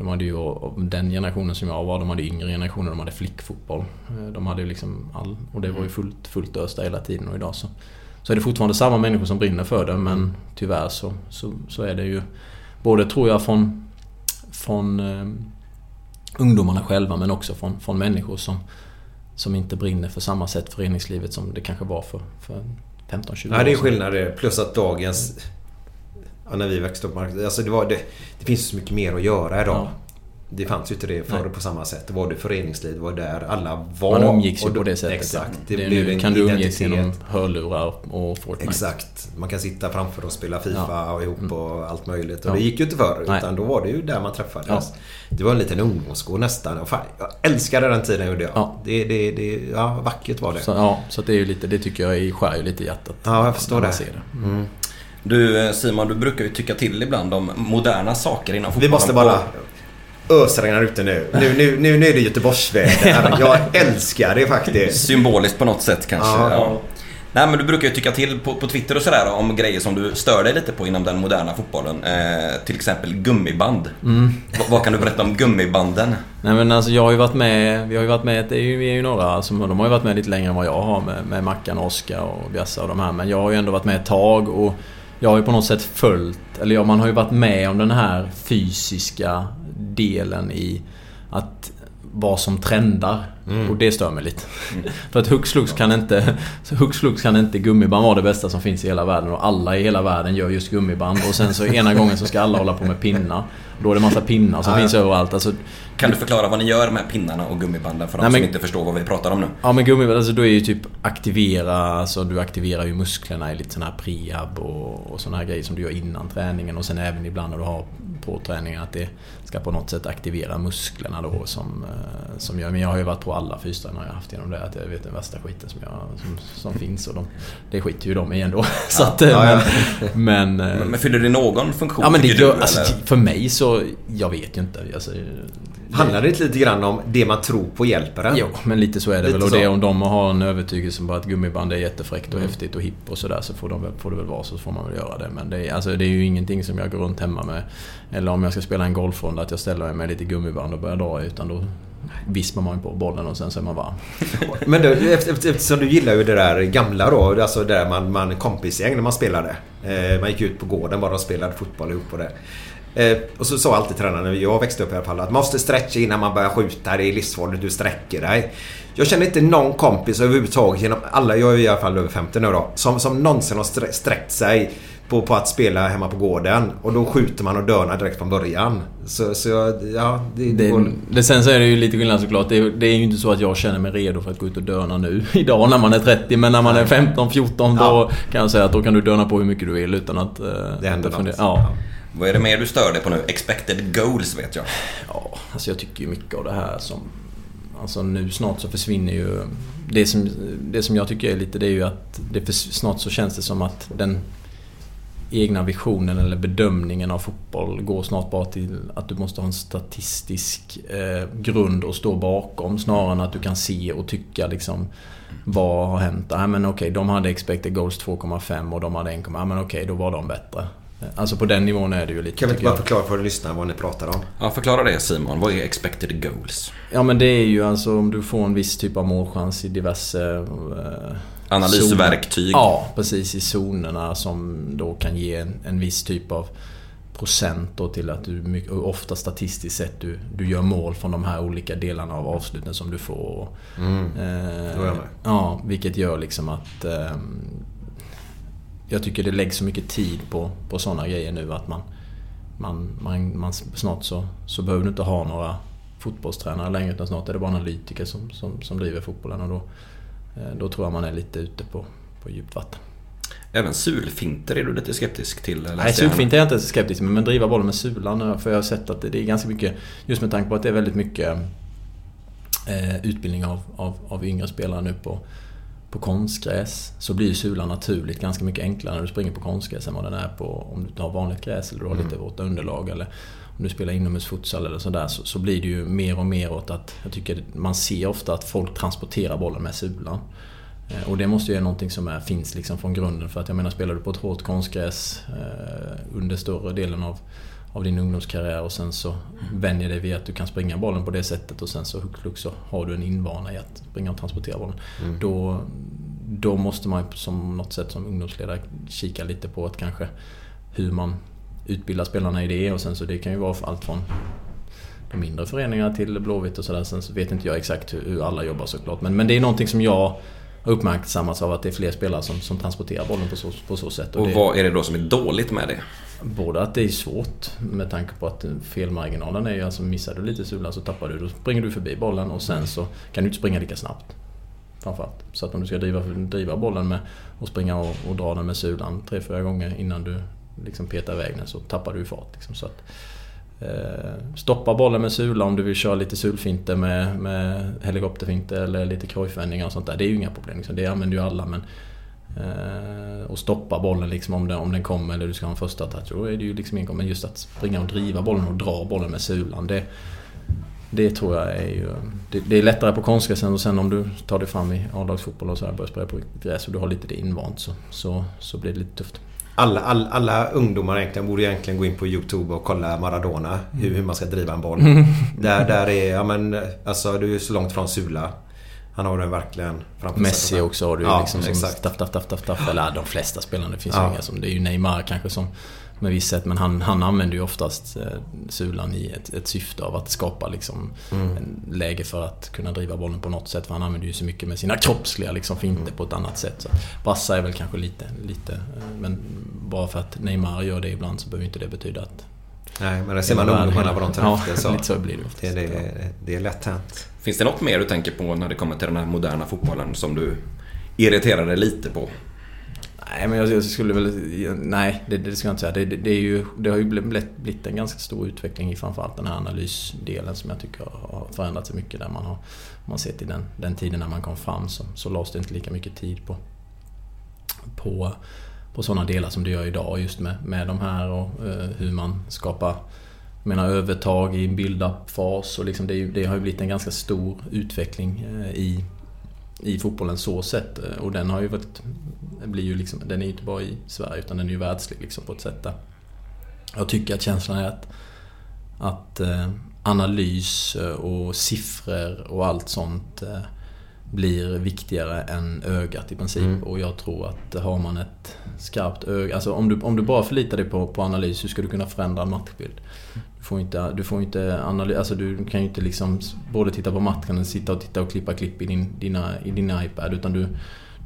De hade ju, den generationen som jag var, de hade yngre generationer, de hade flickfotboll. Eh, de hade ju liksom all, och det var ju mm. fullt, fullt ös där hela tiden och idag så, så är det fortfarande samma människor som brinner för det men tyvärr så, så, så är det ju både tror jag från, från eh, ungdomarna själva men också från, från människor som, som inte brinner för samma sätt föreningslivet som det kanske var för, för 15-20 år sedan. Ja, det är skillnad Plus att dagens Ja, när vi växte upp. Alltså det, var, det, det finns så mycket mer att göra idag. Ja. Det fanns ju inte det förr på samma sätt. Det var det föreningsliv, det var där alla var. Man umgicks ju på det sättet. Exakt. Det, det blev en kan du umgås genom hörlurar och Fortnite. Exakt. Man kan sitta framför och spela FIFA ja. och ihop mm. och allt möjligt. Och ja. det gick ju inte förr. Nej. Utan då var det ju där man träffades. Ja. Det var en liten ungdomsgård nästan. Fan, jag älskade den tiden gjorde jag. Ja. Det, det, det, ja, vackert var det. Så, ja, så det är ju lite, det tycker jag skär ju lite i hjärtat. Ja, jag förstår det. det. Mm. Du eh, Simon, du brukar ju tycka till ibland om moderna saker inom fotbollen. Vi måste bara ösregnar ute nu. Nu, nu, nu, nu är det Göteborgsväder. Jag älskar det faktiskt. Symboliskt på något sätt kanske. Ja. Ja. Nej men du brukar ju tycka till på, på Twitter och sådär om grejer som du stör dig lite på inom den moderna fotbollen. Eh, till exempel gummiband. Mm. vad kan du berätta om gummibanden? Nej men alltså jag har ju varit med, vi har ju varit med, det är ju, vi är ju några som, de har ju varit med lite längre än vad jag har med, med Mackan, Oskar och Bjassa och de här. Men jag har ju ändå varit med ett tag och jag har ju på något sätt följt, eller ja, man har ju varit med om den här fysiska delen i att vad som trendar. Mm. Och det stör mig lite. För att hux flux kan inte... Hux flux kan inte gummiband vara det bästa som finns i hela världen. Och alla i hela världen gör just gummiband. Och sen så ena gången så ska alla hålla på med pinnar. Då är det massa pinnar som Ja, ja. finns överallt. Alltså, Kan du förklara vad ni gör med pinnarna och gummibanden för de Nej, som inte förstår vad vi pratar om nu? Ja men gummiband, alltså då är ju typ aktivera, alltså du aktiverar ju musklerna i lite sån här prehab och, och såna här grejer som du gör innan träningen och sen även ibland när du har på träningen att det ska på något sätt aktivera musklerna då som, eh, som gör, men jag har ju varit på alla fystränare jag haft genom det att jag vet den värsta skiten som, jag, som, som finns och de, det skiter ju de i ändå. Så att, eh, Ja, ja. Men, men, eh, Men, men fyller det någon funktion Ja men det du, alltså, för mig så, jag vet ju inte. Alltså, Handlar det inte lite grann om det man tror på hjälper en? Jo, men lite så är det Lite väl. Och det om de har en övertygelse på att gummiband är jättefräckt och Mm. häftigt och hipp och sådär så får, de, får det väl vara så får man väl göra det. Men det är, alltså, det är ju ingenting som jag går runt hemma med. Eller om jag ska spela en golfrunda att jag ställer mig med lite gummiband och börjar dra. Utan då vispar man på bollen och sen så är man varm. Men du, eftersom du gillar ju det där gamla då, alltså det där man, man kompisgäng när man spelade. Eh, man gick ut på gården bara och spelade fotboll ihop och det. Eh, och så sa alltid tränaren, när jag växte upp i alla fall, att man måste stretcha innan man börjar skjuta. Det är livsfarligt, du sträcker dig. Jag känner inte någon kompis överhuvudtaget genom alla, jag är i alla fall över 50 nu då, som, som någonsin har sträckt sig på, på att spela hemma på gården. Och då skjuter man och dörnar direkt från början. Så, så ja, det, Det, går- det, sen så är det ju lite skillnad såklart. Det är, det är ju inte så att jag känner mig redo för att gå ut och döna nu idag när man är 30. Men när man är 15, 14 då Ja. kan jag säga att då kan du döna på hur mycket du vill utan att... eh, Det händer något. Ja. Vad är det mer du stör dig på nu? Expected goals vet jag. Ja, alltså jag tycker ju mycket av det här som... Alltså nu snart så försvinner ju... Det som, det som jag tycker är lite det är ju att det för, snart så känns det som att den egna visionen eller bedömningen av fotboll går snart bara till att du måste ha en statistisk eh, grund att stå bakom snarare än att du kan se och tycka liksom vad har hänt? Nej men okej, de hade expected goals 2,5 och de hade 1, ja men okej, då var de bättre. Alltså på den nivån är det ju lite Kan vi inte bara förklara för lyssnarna vad ni pratar om? Ja, förklara det Simon. Vad är expected goals? Ja men det är ju alltså om du får en viss typ av målchans i diverse... Eh, Analysverktyg. Ja, precis. I zonerna som då kan ge en, en viss typ av procent då till att du, mycket, ofta statistiskt sett, du, du gör mål från de här olika delarna av avsluten som du får. Mm. Eh, ja, vilket gör liksom att... Eh, jag tycker det läggs så mycket tid på, på sådana grejer nu att man... man, man, man snart så, så behöver du inte ha några fotbollstränare längre utan snart är det bara analytiker som, som, som driver fotbollen och då, då tror jag man är lite ute på, på djupt vatten. Även sulfinter är du lite skeptisk till. Nej, jag. sulfint är jag inte så skeptisk med, men driva bollen med sulan eh, för jag har sett att det, det är ganska mycket, just med tanke på att det är väldigt mycket eh, utbildning av, av, av yngre spelare nu på, på konstgräs så blir sulan naturligt ganska mycket enklare när du springer på konstgräs än vad den är på om du har vanligt gräs eller du har lite våta underlag eller om du spelar inomhusfutsal eller sådär så, så blir det ju mer och mer åt att jag tycker man ser ofta att folk transporterar bollen med sulan. Eh, Och det måste ju vara någonting som är, finns liksom från grunden för att jag menar spelar du på ett hårt konstgräs eh, under större delen av, av din ungdomskarriär och sen så vänjer dig vid att du kan springa bollen på det sättet och sen så hux flux så har du en invana i att springa och transportera bollen. Då, då måste man som något sätt som ungdomsledare kika lite på att kanske hur man utbildar spelarna i det och sen så det kan ju vara allt från de mindre föreningarna till Blåvitt och sådär. Sen så vet inte jag exakt hur, hur alla jobbar såklart. Men, men det är någonting som jag har uppmärksammats av att det är fler spelare som, som transporterar bollen på så, på så sätt. Och det, vad är det då som är dåligt med det? Både att det är svårt med tanke på att felmarginalen är ju alltså missar du lite sulan så tappar du, då springer du förbi bollen och sen så kan du inte springa lika snabbt. Framförallt. Så att om du ska driva, driva bollen med och springa och, och dra den med sulan tre, fyra gånger innan du liksom petar iväg den så tappar du fart. Liksom. Så att, Eh, stoppa bollen med sula om du vill köra lite sulfinter med, med helikopterfinter eller lite krojfvändningar och sånt där. Det är ju inga problem. Liksom. Det använder ju alla men Eh, och stoppa bollen liksom om den, om den kommer eller du ska ha en första touch. Då är det ju liksom inget Men just att springa och driva bollen och dra bollen med sulan. Det, det tror jag är ju... Det, det är lättare på konstgräsen och sen om du tar dig fram i A-lagsfotboll och så här börjar spela på gräs och du har lite det invant så, så, så blir det lite tufft. Alla, all, alla ungdomar egentligen borde egentligen gå in på YouTube och kolla Maradona. Hur, hur man ska driva en boll. Där, där är, ja men alltså du är så långt från Sula. Han har den verkligen framför Messi sig. också har du ja, liksom som exakt. Taff, taff, taff, taff, taff. Eller de flesta spelarna. Det finns ja. ju inga som... Det är ju Neymar kanske som med visshet. Men han, han använder ju oftast eh, sulan i ett, ett syfte av att skapa liksom mm. en läge för att kunna driva bollen på något sätt. För han använder ju så mycket med sina kroppsliga liksom finter mm. på ett annat sätt. Så Bassa är väl kanske lite, lite... Eh, men bara för att Neymar gör det ibland så behöver inte det betyda att Nej, men det ser man ungdomarna vad de tar efter. Så. lite så blir det oftast. Det, det, det är lätt hänt. Finns det något mer du tänker på när det kommer till den här moderna fotbollen som du irriterar dig lite på? Nej, men jag, skulle väl... Nej, det, det ska jag inte säga. Det, det, det, är ju, det har ju blivit, blivit en ganska stor utveckling i framförallt den här analysdelen som jag tycker har förändrat sig mycket. Där man har man sett i den, den tiden när man kom fram så, så lades det inte lika mycket tid på, på, på sådana delar som det gör idag just med, med de här och eh, hur man skapar jag menar övertag i en build-up-fas och liksom det, det, har ju blivit en ganska stor utveckling eh, i i fotbollen så sett. Och den har ju varit, blir ju liksom, den är ju inte bara i Sverige utan den är ju världslig liksom på ett sätt där. Jag tycker att känslan är att, att eh, analys och siffror och allt sånt eh, blir viktigare än ögat i princip. Mm. Och jag tror att har man ett skarpt öga, alltså om du, om du bara förlitar dig på, på analys, hur ska du kunna förändra en matchbild? Du får inte, du får inte analysera, alltså du kan ju inte liksom både titta på matchen och sitta och titta och klippa klipp i din, dina, i din iPad. Utan du,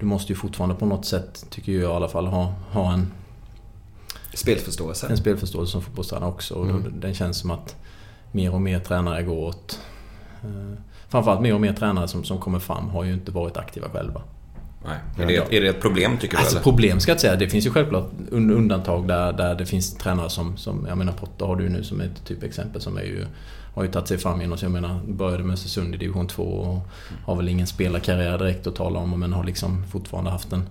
du måste ju fortfarande på något sätt, tycker jag i alla fall, ha, ha en... Spelförståelse. En spelförståelse som fotbollstränare också. Mm. Och den känns som att mer och mer tränare går åt... Eh, framförallt mer och mer tränare som, som kommer fram har ju inte varit aktiva själva. Nej. Är, det, är det ett problem tycker du? Alltså eller? problem ska jag inte säga. Det finns ju självklart undantag där, där det finns tränare som, som jag menar Potter har du nu som ett typexempel som är ju har ju tagit sig fram genom, jag menar, började med Östersund i division 2 och har väl ingen spelarkarriär direkt att tala om men har liksom fortfarande haft en,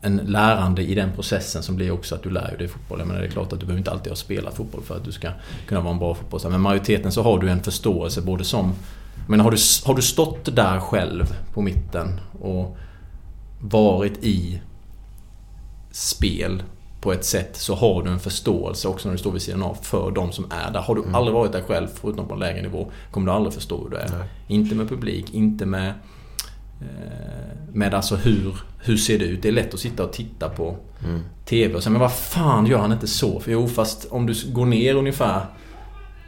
en lärande i den processen som blir också att du lär dig fotboll. Jag menar, det är klart att du behöver inte alltid ha spelat fotboll för att du ska kunna vara en bra fotbollsspelare. Men majoriteten så har du en förståelse både som... Men har du, har du stått där själv på mitten och varit i spel på ett sätt så har du en förståelse också när du står vid sidan av för de som är där. Har du mm. aldrig varit där själv, förutom på en lägre nivå, kommer du aldrig förstå hur det är. Nej. Inte med publik, inte med... Eh, med alltså hur, hur ser det ut? Det är lätt att sitta och titta på mm. TV och säga men vad fan gör han inte så? För jo, fast om du går ner ungefär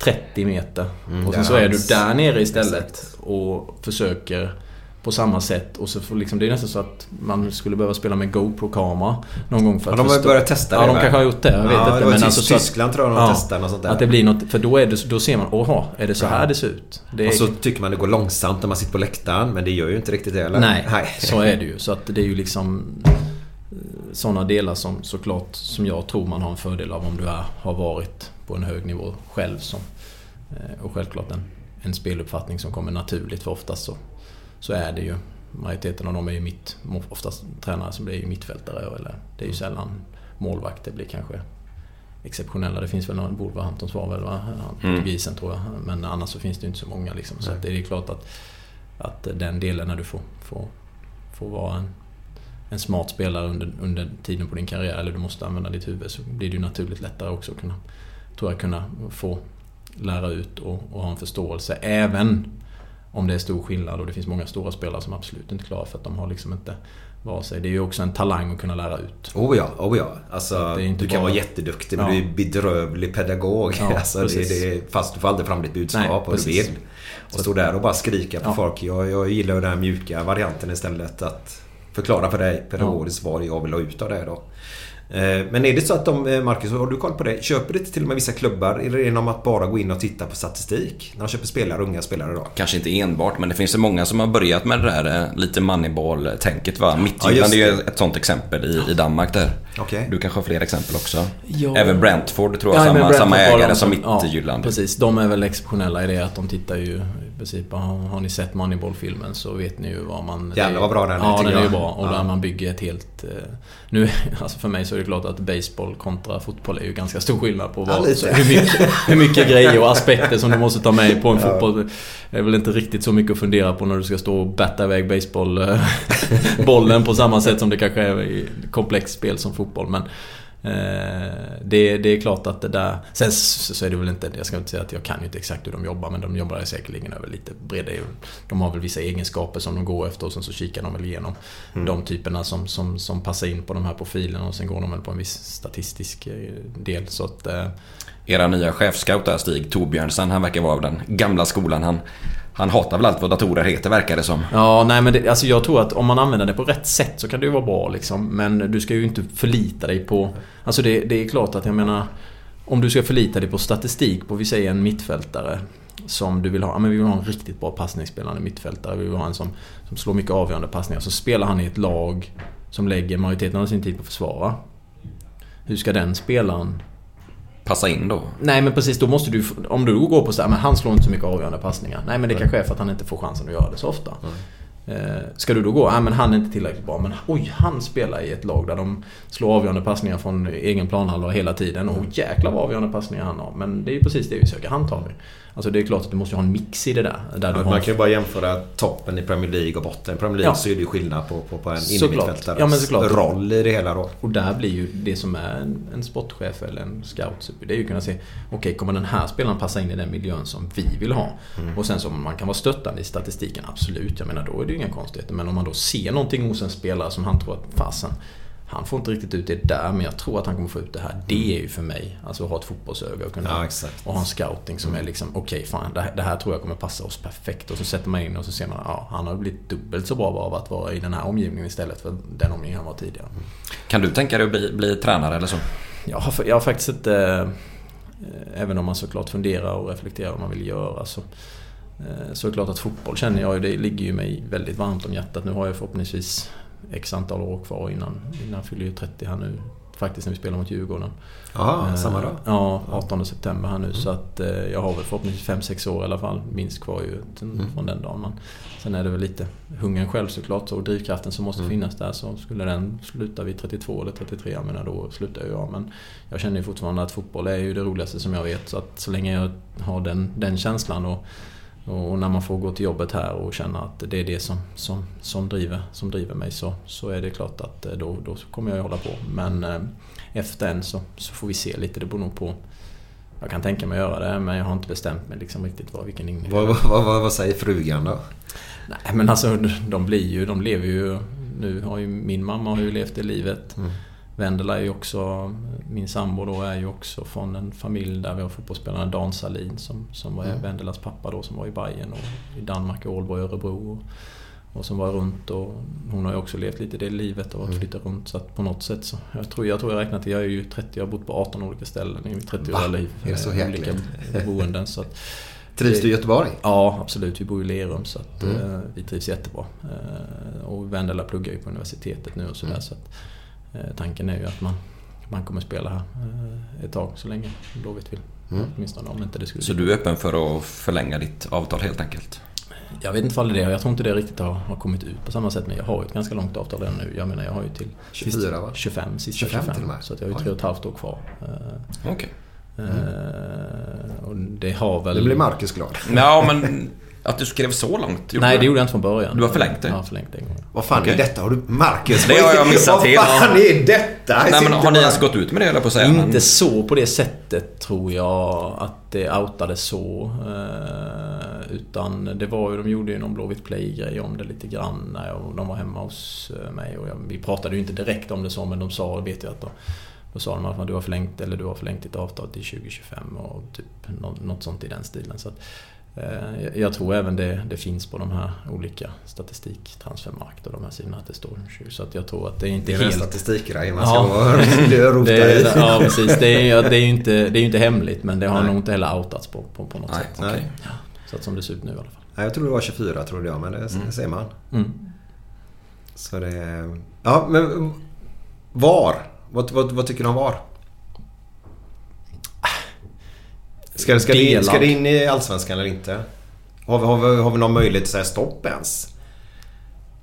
30 meter mm, och sen så är du där nere istället och försöker på samma sätt. Och så får liksom, det är nästan så att man skulle behöva spela med GoPro-kamera någon gång för att ja, de har börjat testa det. Ja, de kanske har gjort det. Jag vet ja, inte. Det var men alltså, Tyskland tror jag de ja, testade något sånt där. Att det blir något, för då, är det, då ser man, åha, är det så här det ser ut? Det är, och så tycker man det går långsamt när man sitter på läktaren. Men det gör ju inte riktigt det eller? Nej, Nej. så är det ju. Så att det är ju liksom eh, sådana delar som såklart som jag tror man har en fördel av om du är, har varit på en hög nivå själv. Som, eh, och självklart en, en speluppfattning som kommer naturligt för oftast så så är det ju majoriteten av dem är ju mitt, oftast tränare som blir ju mittfältare eller det är ju sällan målvakt. Det blir kanske exceptionella. Det finns väl någon, Wolverhamptons var väl va? Mm. Gisen tror jag. Men annars så finns det ju inte så många liksom. Så det är klart att, att den delen när du får, får, får vara en, en smart spelare under, under tiden på din karriär eller du måste använda ditt huvud så blir det ju naturligt lättare också att kunna, tror jag, kunna få lära ut och, och ha en förståelse. Även om det är stor skillnad och det finns många stora spelare som absolut inte klarar för att de har liksom inte vare sig. Det är ju också en talang att kunna lära ut. Oh ja, oh ja. Alltså, du kan bara... vara jätteduktig men ja. du är bedrövlig pedagog. Ja, alltså, det, det, fast du får aldrig fram ditt budskap och du vill. Och stå där och bara skrika på ja. folk. Jag, jag gillar den här mjuka varianten istället. Att förklara för dig pedagogiskt vad jag vill ha ut av det då. Eh, men är det så att de, eh, Marcus, har du koll på det? Köper det till och med vissa klubbar? Eller är det genom att bara gå in och titta på statistik? När de köper spelare, unga spelare då? Kanske inte enbart, men det finns ju många som har börjat med det där eh, lite moneyball-tänket va? Midtjylland ja, är ju ett sånt exempel i, i Danmark där. Okay. Du kanske har fler exempel också? Ja. Även Brentford tror jag, ja, samma, samma ägare som Midtjylland. Ja, precis, de är väl exceptionella i det att de tittar ju princip, har ni sett Moneyball-filmen så vet ni ju vad man... Jävlar vad bra den är. Ja, den är ju bra. Och där man bygger ett helt... Nu, alltså för mig så är det klart att baseball kontra fotboll är ju ganska stor skillnad på vad, ja, hur, mycket, hur mycket grejer och aspekter som du måste ta med på en ja. fotboll. Det är väl inte riktigt så mycket att fundera på när du ska stå och batta iväg baseballbollen på samma sätt som det kanske är i komplext spel som fotboll. Men det, det är klart att det där... Sen så är det väl inte... Jag ska inte säga att jag kan inte exakt hur de jobbar men de jobbar säkerligen över lite bredare... De har väl vissa egenskaper som de går efter och sen så kikar de väl igenom mm. de typerna som, som, som passar in på de här profilerna och sen går de väl på en viss statistisk del så att... Era nya chefscout där Stig Torbjörnsen, han verkar vara av den gamla skolan. Han, han hatar väl allt vad datorer heter verkar det som. Ja, nej men det, alltså jag tror att om man använder det på rätt sätt så kan det ju vara bra liksom. Men du ska ju inte förlita dig på... Alltså det, det är klart att jag menar... Om du ska förlita dig på statistik på, vi säger en mittfältare. Som du vill ha. Ja, men vi vill ha en riktigt bra passningsspelande mittfältare. Vi vill ha en som, som slår mycket avgörande passningar. Så spelar han i ett lag som lägger majoriteten av sin tid på att försvara. Hur ska den spelaren passa in då? Nej men precis, då måste du... Om du går på så här, men han slår inte så mycket avgörande passningar. Nej men det kanske är för att han inte får chansen att göra det så ofta. Mm. ska du då gå, nej men han är inte tillräckligt bra. Men oj, han spelar i ett lag där de slår avgörande passningar från egen planhalva hela tiden. Och jäklar vad avgörande passningar han har. Men det är ju precis det vi söker, han tar vi. Alltså det är klart att du måste ha en mix i det där. där ja, man kan ju bara jämföra toppen i Premier League och botten i Premier League ja. så är det ju skillnad på, på, på en innermittfältares ja, roll i det hela då. Och där blir ju det som är en, en sportchef eller en scout. Det är ju att kunna se, okej okay, kommer den här spelaren passa in i den miljön som vi vill ha? Mm. Och sen så man kan vara stöttande i statistiken, absolut. Jag menar då är det ju inga konstigheter. Men om man då ser någonting hos en spelare som han tror att fasen han får inte riktigt ut det där men jag tror att han kommer få ut det här. Det är ju för mig, alltså att ha ett fotbollsöga och, kunna, ja, och ha en scouting som är liksom okej okay, fan det, det, här tror jag kommer passa oss perfekt. Och så sätter man in och så ser man ja han har blivit dubbelt så bra av att vara i den här omgivningen istället för den omgivningen han var tidigare. Kan du tänka dig att bli, bli tränare eller så? Jag har, jag har faktiskt inte... Eh, även om man såklart funderar och reflekterar vad man vill göra så... Eh, så är det klart att fotboll känner jag det ligger ju mig väldigt varmt om hjärtat. Nu har jag förhoppningsvis x antal år kvar innan, innan jag fyller 30 här nu. Faktiskt när vi spelar mot Djurgården. Jaha, eh, samma dag? Ja, 18 september här nu. Mm. Så att eh, jag har väl förhoppningsvis 5-6 år i alla fall minst kvar ju mm. från den dagen. Men sen är det väl lite hungern själv såklart och drivkraften som måste mm. finnas där. Så skulle den sluta vid 32 eller 33, jag menar då slutar jag. Men jag känner ju fortfarande att fotboll är ju det roligaste som jag vet. Så att så länge jag har den, den känslan och och när man får gå till jobbet här och känna att det är det som, som, som, driver, som driver mig så, så är det klart att eh, då, då kommer jag hålla på. Men eh, efter en så, så får vi se lite. Det beror nog på jag kan tänka mig att göra det men jag har inte bestämt mig liksom riktigt vad, vilken inriktning. Vad, vad, vad, vad säger frugan då? Nej men alltså de blir ju, de lever ju... Nu har ju min mamma har ju levt det livet. Mm. Vendela är ju också, min sambo då är ju också från en familj där vi har fotbollsspelaren Dan Salin som, som var mm. Vendelas pappa då som var i Bayern och i Danmark, Ålborg, Örebro. Och, och som var runt och hon har ju också levt lite det livet och mm. flyttat runt så att på något sätt så Jag tror jag, tror jag räknat till, jag är ju 30, jag har bott på 18 olika ställen i mitt 30-åriga liv. Är det så olika boenden så att, Trivs du i Göteborg? Ja, absolut. Vi bor i Lerum så att mm. eh, vi trivs jättebra. Eh, och Vendela pluggar ju på universitetet nu och sådär. Mm. Så att, Eh, tanken är ju att man, man kommer spela här eh, ett tag så länge Blåvitt vill. Mm. Åtminstone om inte det skulle Så du är öppen för att förlänga ditt avtal helt enkelt? Jag vet inte vad det är. Jag tror inte det riktigt har, har kommit ut på samma sätt. Men jag har ju ett ganska långt avtal redan nu. Jag menar jag har ju till 24 va? 25, sista 25. 25 till och med. Så att jag har ju tre och ett halvt år kvar. Okej. Okay. Mm. och det har väl... Nu blir Marcus glad. Ja, men att du skrev så långt? Nej, det gjorde jag inte från början. Du har förlängt det? Ja, förlängt det en gång. Vad fan okay. är detta? Har du... Marcus? Det har jag missat helt. Vad fan är detta? Nej, men har ni ens gått ut med det, eller på att säga? Inte men... så på det sättet, tror jag. Att det outades så. Eh, utan det var ju, de gjorde ju någon Blåvitt Play-grej om det lite grann. När de var hemma hos eh, mig. Och jag, vi pratade ju inte direkt om det så, men de sa, vet jag att då, då sa de att du har förlängt, eller du har förlängt ditt avtal till 2025 och typ något sånt i den stilen. Så att, jag tror även det, det, finns på de här olika statistik, transfermarkt och de här sidorna att det står 20. Så att jag tror att det är inte helt... Det är helt... en statistikgrej man ska ja. rota det, i. Ja, precis. Det är, det är ju inte, det är inte hemligt men det har Nej. nog inte heller outats på, på, på något Nej. sätt. Okay. Ja. Så att som det ser ut nu i alla fall. Nej, jag tror det var 24 trodde jag men det mm. ser man. Mm. Så det... Ja, men VAR. Vad, vad, vad tycker du om VAR? Ska, ska, det, ska det in i Allsvenskan eller inte? Har vi, har vi, har vi någon möjlighet att säga stopp ens?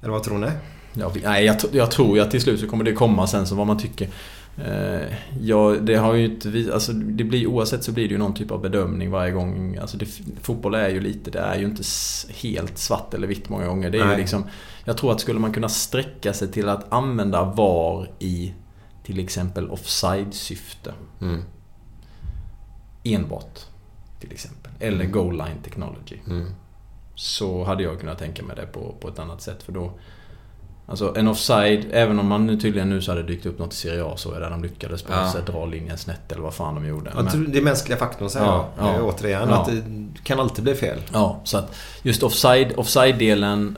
Eller vad tror ni? Ja, nej, jag, jag, tror ju att till slut så kommer det komma sen så vad man tycker. Eh, ja, det har ju inte... Alltså, det blir, oavsett så blir det ju någon typ av bedömning varje gång. Alltså det, fotboll är ju lite... Det är ju inte helt svart eller vitt många gånger. Det är ju liksom, jag tror att skulle man kunna sträcka sig till att använda VAR i till exempel offside-syfte. Mm. Enbart. Till exempel. Eller Mm. goal line technology. Mm. Så hade jag kunnat tänka mig det på, på ett annat sätt. För då... Alltså en offside, även om man nu tydligen nu så hade dykt upp något i Serie A så är det där de lyckades på Ja. sätt dra linjen snett eller vad fan de gjorde. Men- det är mänskliga faktorn säger Ja, jag. ja. Återigen, Ja. att det kan alltid bli fel. Ja, så att just offside, offside-delen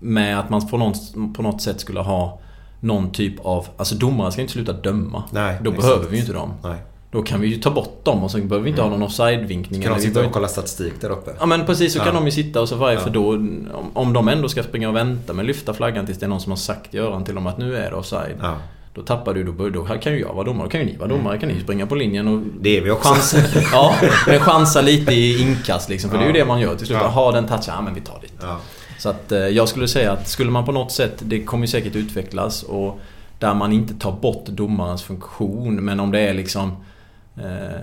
med att man på något, på något sätt skulle ha någon typ av... Alltså domare ska inte sluta döma. Nej, Då exakt. behöver vi ju inte dem. Nej. Då kan vi ju ta bort dem och så behöver vi inte ha någon offside-vinkning. Kan eller de sitta och kolla statistik där uppe? Ja men precis, så kan Ja. de ju sitta och så varje... Ja. För då, om, de ändå ska springa och vänta med att lyfta flaggan tills det är någon som har sagt i öron till dem att nu är det offside. Ja. Då tappar du, då, då kan ju jag vara domare, då kan ju ni vara domare, kan ni springa på linjen och... Mm. Det är vi också. Chansa, ja, men chansa lite i inkast liksom. För det är ju det man gör till slut. Ja. Ha den touchen, ja men vi tar dit. Så att eh, jag skulle säga att skulle man på något sätt, det kommer ju säkert utvecklas och där man inte tar bort domarens funktion men om det är liksom... Eh,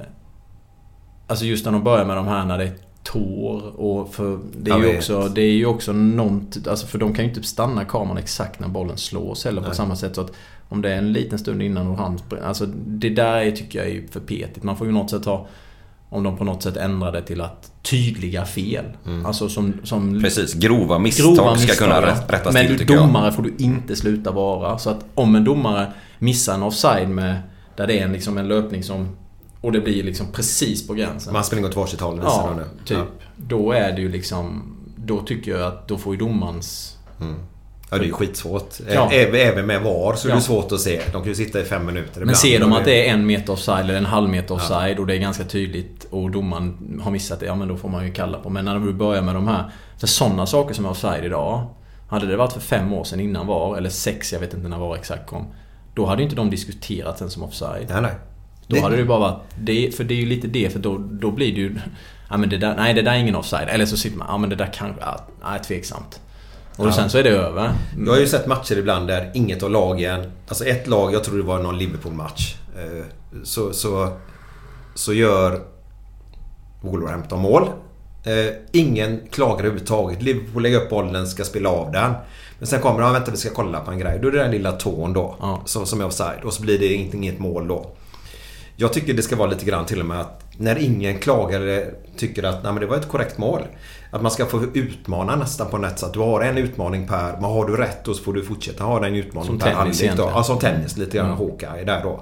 alltså just när de börjar med de här när det är tår och för det är Jag ju vet. också, det är ju också något, alltså för de kan ju inte stanna kameran exakt när bollen slås heller på Nej. samma sätt så att om det är en liten stund innan och han Alltså det där är, tycker jag är för petigt. Man får ju något sätt ha om de på något sätt ändrar det till att tydliga fel. Mm. Alltså som, som Precis, grova misstag ska kunna ja. rätt- rättas Men till du, tycker jag. domare får du inte sluta vara. Så att om en domare missar en offside med... Där det är en, liksom en löpning som... Och det blir liksom precis på gränsen. Man springer åt varsitt håll visar Ja, nu. typ. Ja. Då är det ju liksom... Då tycker jag att då får ju domarens... Ja, det är ju skitsvårt. Ja. Även, med VAR så är det Ja. svårt att se. De kan ju sitta i fem minuter Men ibland. ser de att det är en meter offside eller en halv meter offside Ja. och det är ganska tydligt och domaren har missat det, ja men då får man ju kalla på. Men när du börjar med de här... För sådana saker som är offside idag. Hade det varit för fem år sedan innan VAR, eller sex, jag vet inte när VAR exakt kom. Då hade ju inte de diskuterat sen som offside. Nej, nej. Då hade det bara varit... Det, för det är ju lite det, för då, då blir det ju... Ja men det där, nej det där är ingen offside. Eller så sitter man, ja men det där kanske... Ja, nej, tveksamt. Och Ja. sen så är det över. Jag har ju sett matcher ibland där inget av lagen... Alltså ett lag, jag tror det var någon Liverpool-match. eh, Så, så, så gör Wolverhampton mål. Eh, Ingen klagar överhuvudtaget. Liverpool lägger upp bollen, ska spela av den. Men sen kommer de, vänta vi ska kolla på en grej. Då är det den lilla tån då. Ja. Som, som är offside. Och så blir det inget mål då. Jag tycker det ska vara lite grann till och med att när ingen klagar eller tycker att Nej, men det var ett korrekt mål. Att man ska få utmana nästan på något sätt. Du har en utmaning per... Men har du rätt då så får du fortsätta ha den utmaning Som per egentligen. Ja, som tennis lite grann. Ja. Hawkeye där då.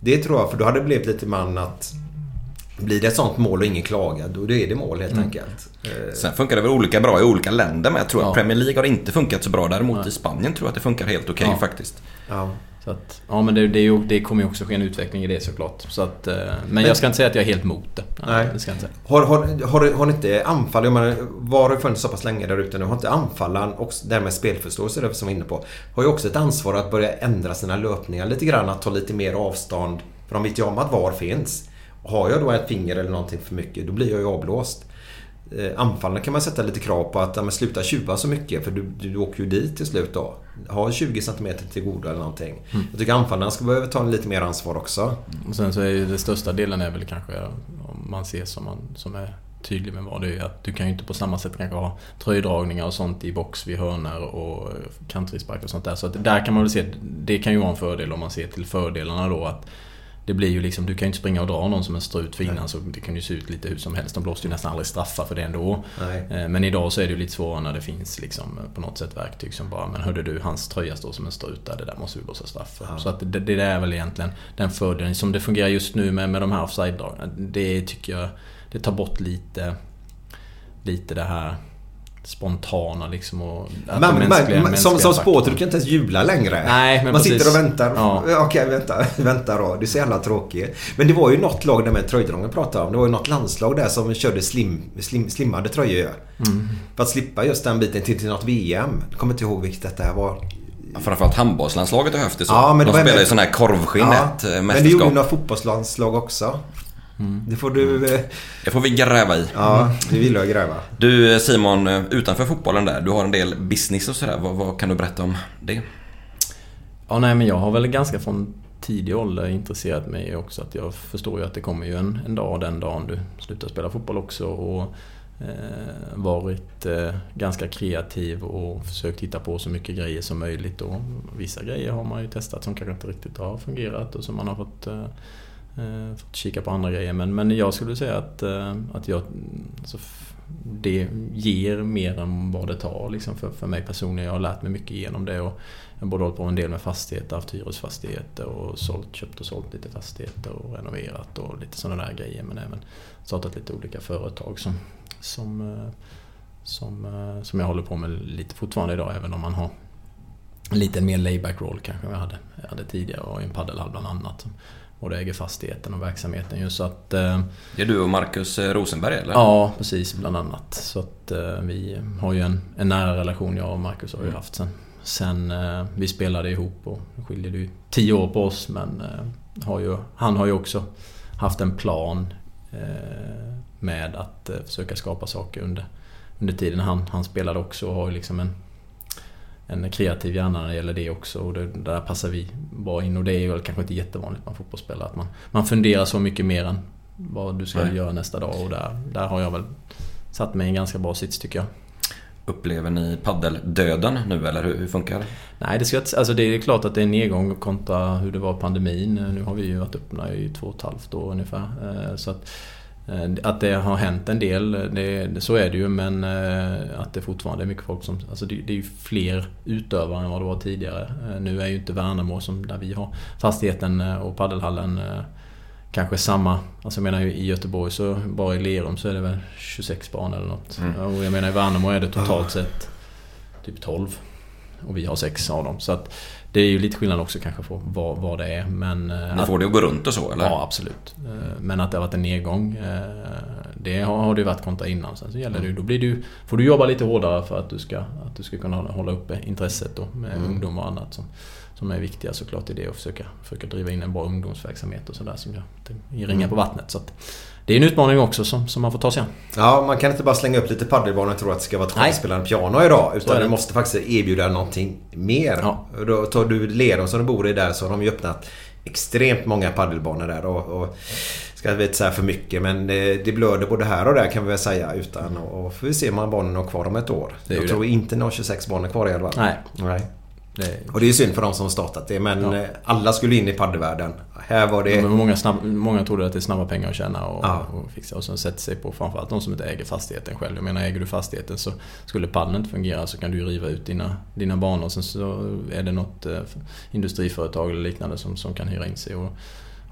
Det tror jag, för då hade det blivit lite man att... Blir det ett sånt mål och ingen klagar, då är det mål helt Mm. enkelt. Eh, Sen funkar det väl olika bra i olika länder men jag tror Ja. att Premier League har inte funkat så bra. Däremot Nej. i Spanien tror jag att det funkar helt okej Ja. faktiskt. Ja. Så att, ja men det, det, är ju, det kommer ju också ske en utveckling i det såklart. Så att, eh, men, jag ska inte säga att jag är helt emot det. Nej. Det ska jag inte säga. Har, har, har, har ni inte anfall, jag menar, VAR har funnits så pass länge där ute nu. Har inte anfallaren, och det här med spelförståelse det som vi var inne på, har ju också ett ansvar att börja ändra sina löpningar lite grann. Att ta lite mer avstånd. För de vet ju om att VAR finns. Har jag då ett finger eller någonting för mycket, då blir jag ju avblåst. Eh, Anfallarna kan man sätta lite krav på att ja, sluta tjuva så mycket för du, du, åker ju dit till slut då. Ha 20 cm till godo eller någonting. Jag tycker anfallarna ska behöva ta lite mer ansvar också. Och sen så är ju det största delen är väl kanske om man ser som, man, som är tydlig med vad det är att du kan ju inte på samma sätt kanske ha tröjdragningar och sånt i box vid hörnor och kantfrispark och sånt där. Så att där kan man väl se det kan ju vara en fördel om man ser till fördelarna då att det blir ju liksom, du kan ju inte springa och dra någon som en strut för innan så det kan ju se ut lite hur som helst. De blåste ju nästan aldrig straffar för det ändå. Nej. Eh, Men idag så är det ju lite svårare när det finns liksom på något sätt verktyg som bara Men hörde du, hans tröja står som en strut där, det där måste vi blåsa straff för. Ja. Så att det, det där är väl egentligen den fördelen. Som det fungerar just nu med, med de här offside-dragen. Det tycker jag, det tar bort lite Lite det här spontana liksom och att men, mänskliga- men, som, som spåter, du kan inte ens jubla längre. Nej, men Man precis. sitter och väntar. Ja. Okej, vänta, vänta då. Det är så jävla tråkigt. Men det var ju något lag där med tröjdragen pratade om. Det var ju något landslag där som körde slim, slim, slimmade tröjor. Mm. För att slippa just den biten till, till något VM. Jag kommer inte ihåg vilket detta här var. Ja, Framförallt handbollslandslaget har haft det så. Ja, men De spelar ju sån här korvskinn Ja, ett eh, men det gjorde mästerskap. ju några fotbollslandslag också. Mm. Det får du... eh, Det får vi gräva i. Ja, det vill jag gräva. Du Simon, eh, utanför fotbollen där. Du har en del business och sådär. Vad, vad kan du berätta om det? Ja, nej men jag har väl ganska från tidig ålder intresserat mig också. Att jag förstår ju att det kommer ju en, en dag den dagen du slutar spela fotboll också. Och eh, varit eh, ganska kreativ och försökt hitta på så mycket grejer som möjligt. Och vissa grejer har man ju testat som kanske inte riktigt har fungerat och som man har fått, eh Eh, fått kika på andra grejer. Men, men jag skulle säga att, eh, att jag, alltså, det ger mer än vad det tar liksom för, för mig personligen. Jag har lärt mig mycket genom det. Och jag har både hållit på en del med fastigheter, haft hyresfastigheter och sålt, köpt och sålt lite fastigheter och renoverat och lite sådana där grejer. Men även startat lite olika företag som, som, eh, som, som jag håller på med lite fortfarande idag. Även om man har en lite mer layback roll kanske jag hade, jag hade tidigare och i en paddelhall bland annat både äger fastigheten och verksamheten ju så att... Eh, det är du och Marcus eh, Rosenberg eller? Ja, precis bland annat. Så att eh, vi har ju en, en nära relation jag och Marcus har ju haft sen, sen vi spelade ihop och det skiljer ju tio år på oss men har ju, han har ju också haft en plan med att försöka skapa saker under, under tiden han, han spelade också och har ju liksom en en kreativ hjärna när det gäller det också och det, där passar vi bra in och det är väl kanske inte jättevanligt bland fotbollsspelare att man, man funderar så mycket mer än vad du ska Nej. göra nästa dag och där, där har jag väl satt mig i en ganska bra sits tycker jag. Upplever ni paddeldöden nu eller hur, hur funkar det? Nej, det, ska, alltså det är klart att det är en nedgång kontra hur det var pandemin. Nu har vi ju varit öppna i två och ett halvt år ungefär. Eh, så att att det har hänt en del, det, så är det ju men eh, att det fortfarande är mycket folk som... Alltså det, det är ju fler utövare än vad det var tidigare. Eh, nu är ju inte Värnamo som där vi har fastigheten och paddelhallen kanske samma. Alltså jag menar i Göteborg så bara i Lerum så är det väl 26 barn eller något. Mm. Och jag menar i Värnamo är det totalt sett typ 12. Och vi har sex av dem. Så att det är ju lite skillnad också kanske på vad, vad det är. Men, eh, Ni får det att gå runt och så eller? Ja absolut. Eh, men att det har varit en nedgång. Eh, det har, har det varit kontra innan. Sen så gäller det, då blir du, får du jobba lite hårdare för att du ska, att du ska kunna hålla uppe intresset då med mm. ungdomar och annat. Som, som är viktiga såklart i det och försöka, försöka driva in en bra ungdomsverksamhet och sådär som gör ringar mm. på vattnet. Så att, det är en utmaning också som, som man får ta sig an. Ja, man kan inte bara slänga upp lite paddelbanor och tro att det ska vara självspelande piano idag. Utan du måste faktiskt erbjuda någonting mer. Ja. Då tar du Lerum som du bor i där så har de ju öppnat extremt många paddelbanor där. Och, och ska jag inte säga för mycket men det, det blöder både här och där kan vi väl säga. Utan, och, och får vi se om barnen har kvar om ett år. Jag tror det. inte ni har 26 barn kvar i alla fall. Nej. Nej. Det... Och det är synd för de som startat det men ja. alla skulle in i paddelvärlden. Här var det... många, snabb, många trodde att det är snabba pengar att tjäna och, ja. och fixa och sen sätter sig på framförallt de som inte äger fastigheten själv. Jag menar äger du fastigheten så skulle paddeln inte fungera så kan du ju riva ut dina, dina banor. Sen så är det något eh, industriföretag eller liknande som, som kan hyra in sig. Och,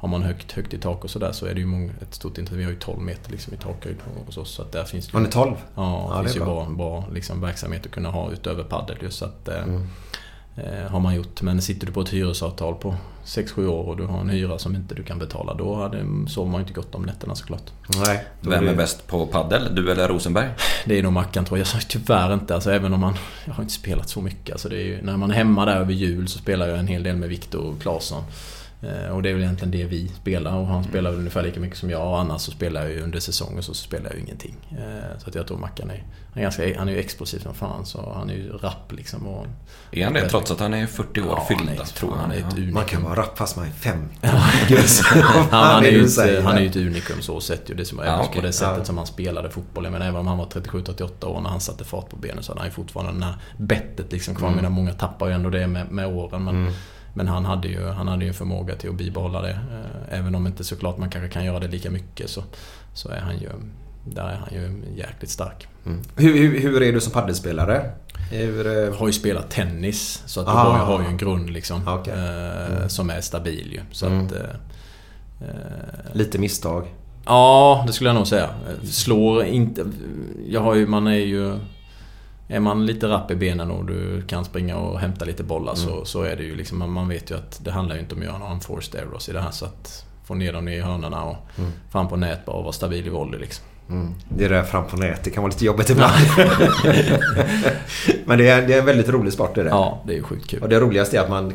har man högt, högt i tak och sådär så är det ju många, ett stort intresse. Vi har ju 12 meter liksom i takhöjd hos oss. Så att där finns det ju, har ni 12? Ja, det ja, finns ju bra, bra liksom, verksamhet att kunna ha utöver padel. Just så att, eh, mm. Eh, har man gjort. Men sitter du på ett hyresavtal på 6-7 år och du har en hyra som inte du kan betala. Då hade, sover man inte gott om nätterna såklart. Nej. Vem är bäst på paddel? Du eller Rosenberg? Det är nog Mackan tror jag. Jag tyvärr inte. Alltså, även om man... Jag har inte spelat så mycket. Alltså, det är ju, när man är hemma där över jul så spelar jag en hel del med Viktor Claesson. Eh, och det är väl egentligen det vi spelar och han mm. spelar väl ungefär lika mycket som jag och annars så spelar jag ju under säsongen så spelar jag ju ingenting. Eh, så att jag tror Mackan är, han är, ganska, han är ju explosiv som fan så han är ju rapp liksom. Och, är han det trots att han är 40 år ja, fyllda? Jag tror han är ett unikum. Man kan vara rapp fast man är 50. han, han, är ju ett, han är ju ett unikum så sett ju. Det som, ja, okay. På det sättet ja. som han spelade fotboll. Jag menar även om han var 37-38 år när han satte fart på benen så hade han ju fortfarande det här bettet liksom kvar. Mm. många tappar ju ändå det med, med åren. Men, mm. Men han hade ju han hade ju en förmåga till att bibehålla det. Eh, även om inte såklart man kanske kan göra det lika mycket så, så är han ju där är han ju jäkligt stark. Mm. Hur, hur, hur, är du som paddelspelare? Hur, jag eh, har ju spelat tennis. Så att ah. jag har ju en grund liksom. Okay. Eh, mm. Som är stabil ju. Så mm. att, eh, Lite misstag? Ja, det skulle jag nog säga. Slår inte... Jag har ju, man är ju är man lite rapp i benen och du kan springa och hämta lite bollar mm. så, så är det ju liksom, man vet ju att det handlar ju inte om att göra några forced errors i det här. Så att få ner dem i hörnorna och mm. fram på nät bara och vara stabil i volley liksom. Mm. Det där fram på nät, det kan vara lite jobbigt ibland. Men det är, det är en väldigt rolig sport det där. Ja, det är sjukt kul. Och det roligaste är att man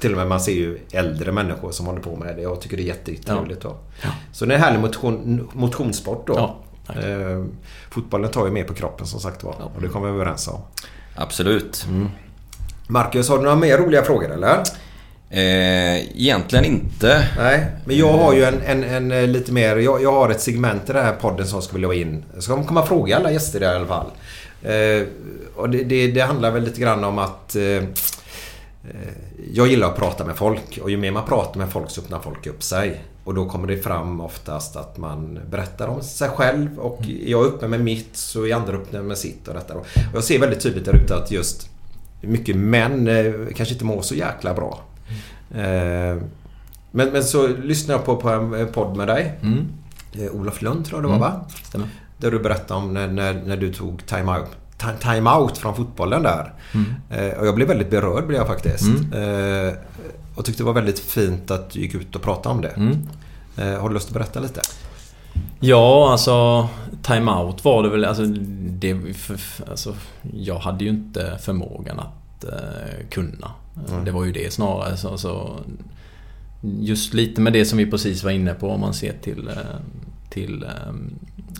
till och med man ser ju äldre människor som håller på med det. Jag tycker det är jättetrevligt. Ja. Ja. Så det är en härlig motion, motionssport då. Ja. Eh, fotbollen tar ju mer på kroppen som sagt var. Och det kommer vi överens om. Absolut. Mm. Marcus, har du några mer roliga frågor eller? Eh, egentligen inte. Nej, men jag har ju en, en, en eh, lite mer... Jag, jag har ett segment i den här podden som jag skulle vilja ha in. Jag ska komma fråga alla gäster i alla fall. Eh, och det, det, det, handlar väl lite grann om att... Eh, eh, jag gillar att prata med folk och ju mer man pratar med folk så öppnar folk upp sig. Och då kommer det fram oftast att man berättar om sig själv och mm. jag är öppen med mitt så är andra öppna med sitt och detta. Och jag ser väldigt tydligt där ute att just mycket män eh, kanske inte mår så jäkla bra. Mm. Men, men så lyssnade jag på, på en podd med dig. Mm. Olof Lund tror jag det var va? Stämmer. Där du berättade om när, när, när du tog time-out time out från fotbollen där. Mm. Och jag blev väldigt berörd blev jag faktiskt. Mm. Och tyckte det var väldigt fint att du gick ut och pratade om det. Mm. Har du lust att berätta lite? Ja, alltså time-out var det väl. Alltså, det, för, alltså, jag hade ju inte förmågan att uh, kunna. Mm. Det var ju det snarare. Så, så, just lite med det som vi precis var inne på om man ser till, uh, till um,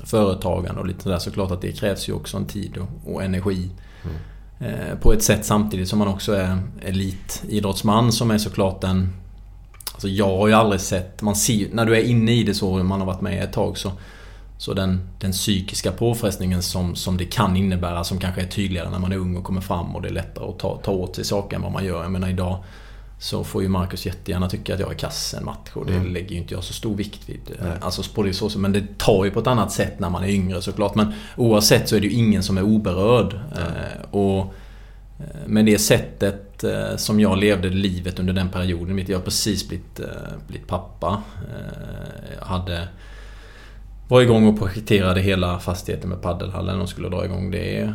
företagande och lite sådär. Såklart att det krävs ju också en tid och, och energi. Mm. Eh, på ett sätt samtidigt som man också är elitidrottsman som är såklart en Alltså jag har ju aldrig sett, man ser, när du är inne i det så, man har varit med ett tag så Så den, den psykiska påfrestningen som, som det kan innebära som kanske är tydligare när man är ung och kommer fram och det är lättare att ta, ta åt sig saker än vad man gör. Jag menar idag så får ju Marcus jättegärna tycka att jag är kass en match och det mm. lägger ju inte jag så stor vikt vid. Nej. Alltså på det så, men det tar ju på ett annat sätt när man är yngre såklart. Men oavsett så är det ju ingen som är oberörd. Mm. och Eh, med det sättet eh, som jag levde livet under den perioden. Jag har precis blivit, eh, blivit pappa. Jag hade var igång och projekterade hela fastigheten med paddelhallen och skulle dra igång det.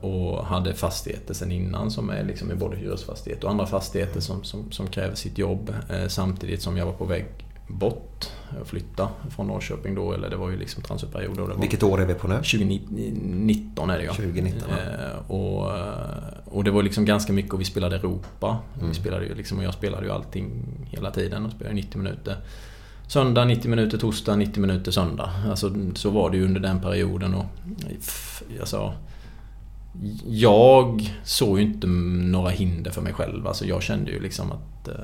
Och hade fastigheter sen innan som är liksom i både hyresfastigheter och andra fastigheter som, som, som kräver sitt jobb. Samtidigt som jag var på väg bort och flytta från Norrköping då. Eller det var ju liksom transferperiod. Då. Vilket år är vi på nu? 2019 är det ja. 2019, ja. Eh, och, och det var liksom ganska mycket och vi spelade Europa. Mm. Vi spelade ju liksom, och jag spelade ju allting hela tiden och spelade 90 minuter. Söndag 90 minuter, torsdag 90 minuter, söndag. Alltså, så var det ju under den perioden. Och, alltså, jag såg ju inte några hinder för mig själv. Alltså, jag kände ju liksom att eh,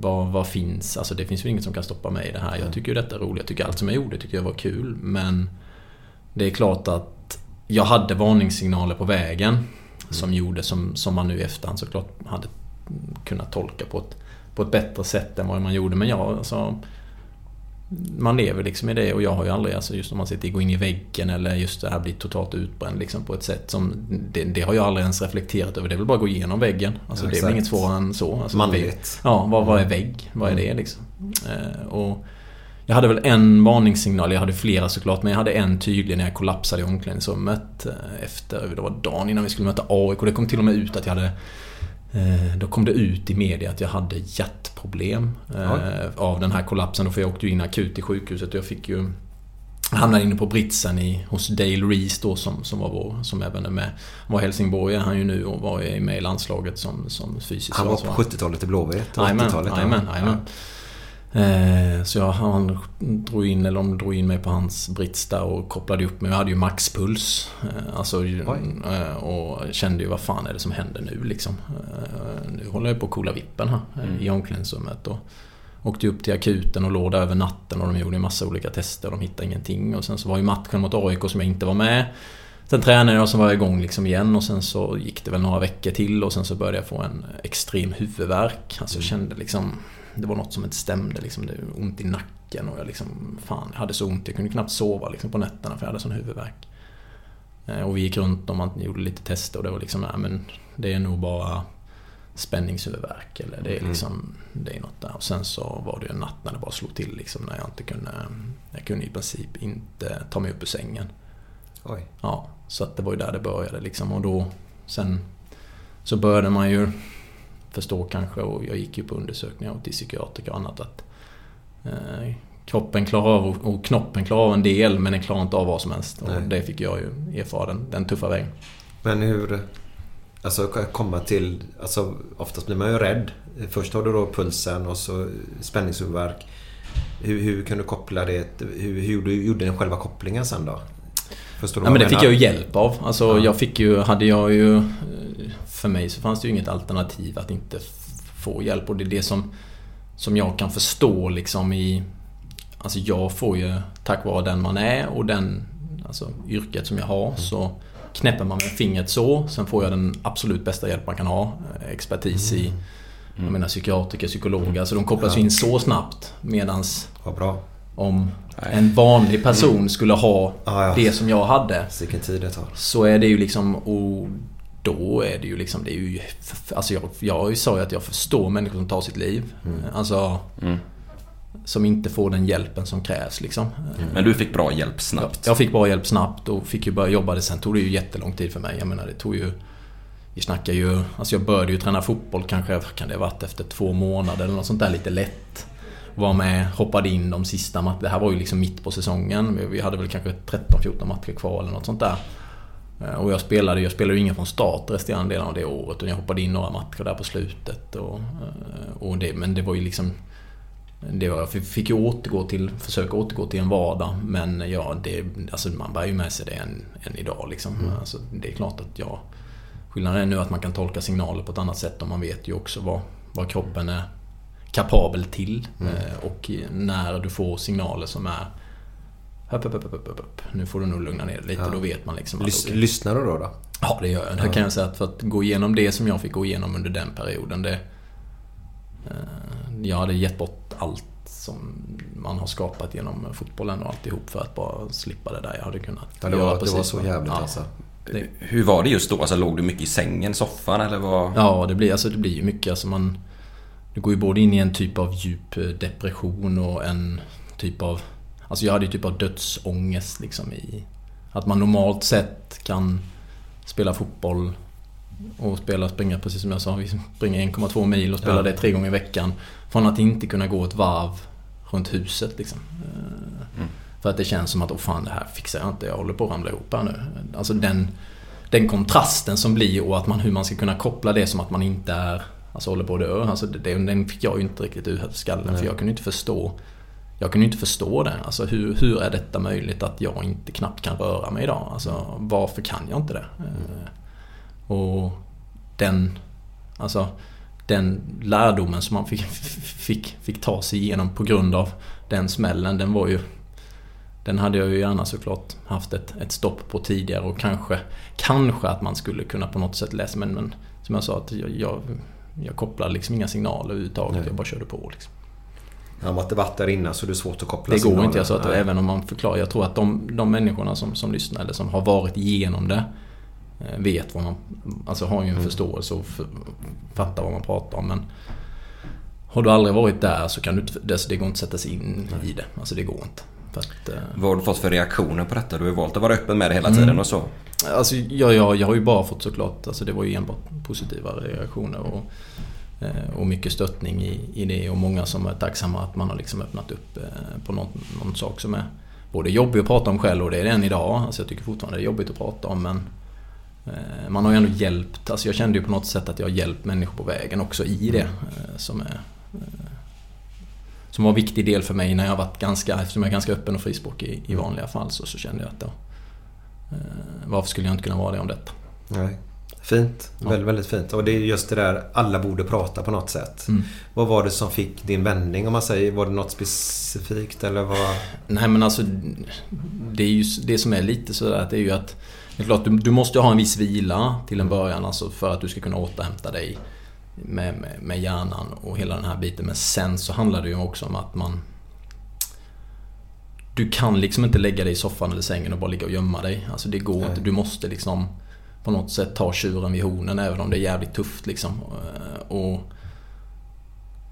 vad, vad finns? Alltså det finns ju inget som kan stoppa mig i det här. Jag tycker ju detta är roligt. Jag tycker allt som jag gjorde tycker jag var kul. Men det är klart att jag hade varningssignaler på vägen. Mm. Som gjorde som, som man nu i efterhand såklart hade kunnat tolka på ett, på ett bättre sätt än vad man gjorde. Men jag, alltså, man lever liksom i det och jag har ju aldrig, alltså just om man sitter gå in i väggen eller just det här bli totalt utbränd liksom på ett sätt som det, det, har jag aldrig ens reflekterat över. Det är väl bara att gå igenom väggen. Alltså ja, det är väl inget svårare än så. Alltså, Manligt. Ja, vad, vad är vägg? Vad är det mm. liksom? Eh, och jag hade väl en varningssignal, jag hade flera såklart, men jag hade en tydlig när jag kollapsade i omklädningsrummet eh, efter, det var dagen innan vi skulle möta AIK. Det kom till och med ut att jag hade då kom det ut i media att jag hade hjärtproblem eh, av den här kollapsen. För jag åkte ju in akut i sjukhuset och jag fick ju Hamnade inne på britsen i, hos Dale Reese då som, som var vår, som även är med. Han var Helsingborg han ju nu och var med i landslaget som, som fysisk Han var på 70-talet i Blåvitt? Jajamän, Eh, så jag, han drog in, eller de drog in mig på hans brits där och kopplade upp mig. Jag hade ju maxpuls. Eh, alltså, eh, och kände ju vad fan är det som händer nu liksom. Nu håller jag på att coola vippen här mm. i omklädningsrummet. Och åkte upp till akuten och låg där över natten och de gjorde en massa olika tester och de hittade ingenting. Och sen så var ju matchen mot AIK som jag inte var med. Sen tränade jag och så var jag igång liksom igen och sen så gick det väl några veckor till och sen så började jag få en extrem huvudvärk. Alltså jag kände liksom det var något som inte stämde. Liksom, det var ont i nacken och jag liksom, fan, jag hade så ont. Jag kunde knappt sova liksom, på nätterna för jag hade sån huvudvärk. Eh, och vi gick runt och man gjorde lite tester och det var liksom, nej men det är nog bara spänningshuvudvärk eller det är mm. liksom, det är något där. Och sen så var det en natt när det bara slog till liksom när jag inte kunde, jag kunde i princip inte ta mig upp ur sängen. Oj. Ja, så att det var ju där det började liksom och då, sen så började man ju förstå kanske och jag gick ju på undersökningar till psykiatriker och annat att eh, kroppen klarar av och knoppen klarar av en del men den klarar inte av vad som helst. Och det fick jag ju erfara den, den tuffa vägen. Men hur... Alltså komma till... Alltså oftast blir man ju rädd. Först har du då pulsen och så spänningshuvudvärk. Hur, hur kan du koppla det? Hur, hur du gjorde den själva kopplingen sen då? Förstår du ja, men det fick jag ju hjälp av. Alltså ja. jag fick ju, hade jag ju... För mig så fanns det ju inget alternativ att inte få hjälp och det är det som, som jag kan förstå liksom i... Alltså jag får ju tack vare den man är och den alltså yrket som jag har så knäpper man med fingret så. Sen får jag den absolut bästa hjälp man kan ha. Expertis i jag menar psykiatriker, psykologer. Alltså de kopplas ju in så snabbt. Medans Vad bra. om en vanlig person skulle ha Ja, ja. det som jag hade. Vilken tid det tar. Så är det ju liksom... Och då är det ju liksom... Det är ju, alltså jag, jag sa ju att jag förstår människor som tar sitt liv. Alltså... Som inte får den hjälpen som krävs liksom. Men du fick bra hjälp snabbt. Jag fick bra hjälp snabbt och fick ju börja jobba. Det. Sen tog det ju jättelång tid för mig. Jag menar det tog ju... Vi snackar ju... Alltså jag började ju träna fotboll kanske, kan det ha varit efter två månader eller något sånt där lite lätt. Var med, hoppade in de sista matcherna. Det här var ju liksom mitt på säsongen. Vi- Vi hade väl kanske 13-14 matcher kvar eller något sånt där. Eh, Och jag spelade, jag spelade ju ingen från start resterande delen av det året. Och jag hoppade in några matcher där på slutet. Och, eh, och det, men det var ju liksom... Det var, jag fick ju återgå till, försöka återgå till en vardag. Men ja, det, alltså man bär ju med sig det än, än idag liksom. Alltså, det är klart att jag... Skillnaden är nu att man kan tolka signaler på ett annat sätt och man vet ju också vad, vad kroppen är kapabel till. Eh, Och när du får signaler som är Upp, upp, upp, upp, upp. Nu får du nog lugna ner dig lite. Ja. Då vet man liksom att Lys- okej. Lyssnar du då? då? Ja, det gör jag. Det kan jag säga att för att gå igenom det som jag fick gå igenom under den perioden. Det, eh, jag hade gett bort allt som man har skapat genom fotbollen och alltihop för att bara slippa det där jag hade kunnat Ja, det, göra var, det precis var så jävligt ja, alltså. det, Hur var det just då? Alltså låg du mycket i sängen, soffan eller vad? Ja, det blir, alltså, det blir ju mycket. Alltså man, du går ju både in i en typ av djup eh, depression och en typ av... Alltså jag hade ju typ av dödsångest liksom i... Att man normalt sett kan spela fotboll och spela springa, precis som jag sa, vi springer 1,2 mil och spelar Ja. det tre gånger i veckan. Från att inte kunna gå ett varv runt huset liksom. Eh, För att det känns som att, åh fan det här fixar jag inte, jag håller på att ramla ihop här nu. Alltså den, den kontrasten som blir och att man, hur man ska kunna koppla det som att man inte är, alltså håller på att dö. Alltså det, den fick jag ju inte riktigt ur skallen för jag kunde inte förstå jag kunde inte förstå det. Alltså hur, hur är detta möjligt att jag inte knappt kan röra mig idag? Alltså varför kan jag inte det? Eh, Och den, alltså den lärdomen som man fick, fick, fick ta sig igenom på grund av den smällen, den var ju den hade jag ju gärna såklart haft ett, ett stopp på tidigare och kanske, kanske att man skulle kunna på något sätt läsa men, men som jag sa att jag, jag, jag kopplade liksom inga signaler överhuvudtaget. Nej. Jag bara körde på liksom. Han inte varit där innan så det är svårt att koppla Det går inte. Jag sa att Nej. även om man förklarar. Jag tror att de, de människorna som, som lyssnar eller som har varit igenom det eh, vet vad man... Alltså har ju en förståelse och för, fattar vad man pratar om. Men har du aldrig varit där så kan du. Det, det går inte att sätta sig in i det. Alltså det går inte. Att, eh, Vad har du fått för reaktioner på detta? Du har ju valt att vara öppen med det hela tiden och så. Alltså jag, jag, jag har ju bara fått såklart, alltså det var ju enbart positiva reaktioner och, Eh, och mycket stöttning i, i det och många som är tacksamma att man har liksom öppnat upp eh, på någon, någon sak som är både jobbig att prata om själv och det är det än idag. Alltså jag tycker fortfarande det är jobbigt att prata om men eh, man har ju ändå hjälpt, alltså jag kände ju på något sätt att jag har hjälpt människor på vägen också i det som är som var en viktig del för mig när jag varit ganska, eftersom jag är ganska öppen och frispråkig i, vanliga fall så, så kände jag att då, Varför skulle jag inte kunna vara det om detta? Nej. Fint. Ja. Väldigt, väldigt fint. Och det är just det där, alla borde prata på något sätt. Mm. Vad var det som fick din vändning om man säger? Var det något specifikt eller vad? Nej men alltså Det är ju det som är lite sådär att det är ju att Det är klart du, du måste ha en viss vila till en början alltså för att du ska kunna återhämta dig med, med, med hjärnan och hela den här biten. Men sen så handlar det ju också om att man Du kan liksom inte lägga dig i soffan eller sängen och bara ligga och gömma dig. Alltså det går Nej. inte. Du måste liksom på något sätt ta tjuren vid hornen även om det är jävligt tufft liksom. Eh, Och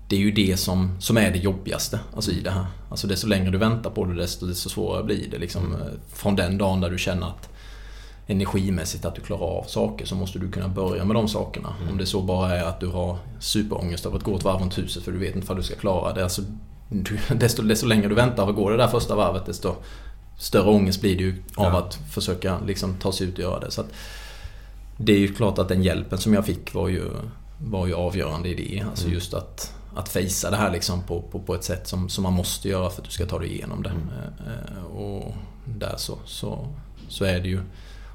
det är ju det som, som är det jobbigaste alltså i det här. Alltså desto längre du väntar på det desto, desto svårare blir det. Liksom, eh, Från den dagen där du känner att energimässigt att du klarar av saker så måste du kunna börja med de sakerna. Om det så bara är att du har superångest av att gå ett varv runt huset för du vet inte vad du ska klara det. Alltså, du, desto, desto längre du väntar och går det där första varvet desto större ångest blir det ju av Ja. att försöka liksom, ta sig ut och göra det. Så att, det är ju klart att den hjälpen som jag fick var ju, var ju avgörande i det. Alltså just att, att fejsa det här liksom på, på, på ett sätt som, som man måste göra för att du ska ta dig igenom det. Eh, eh, Och där så, så, så är det ju.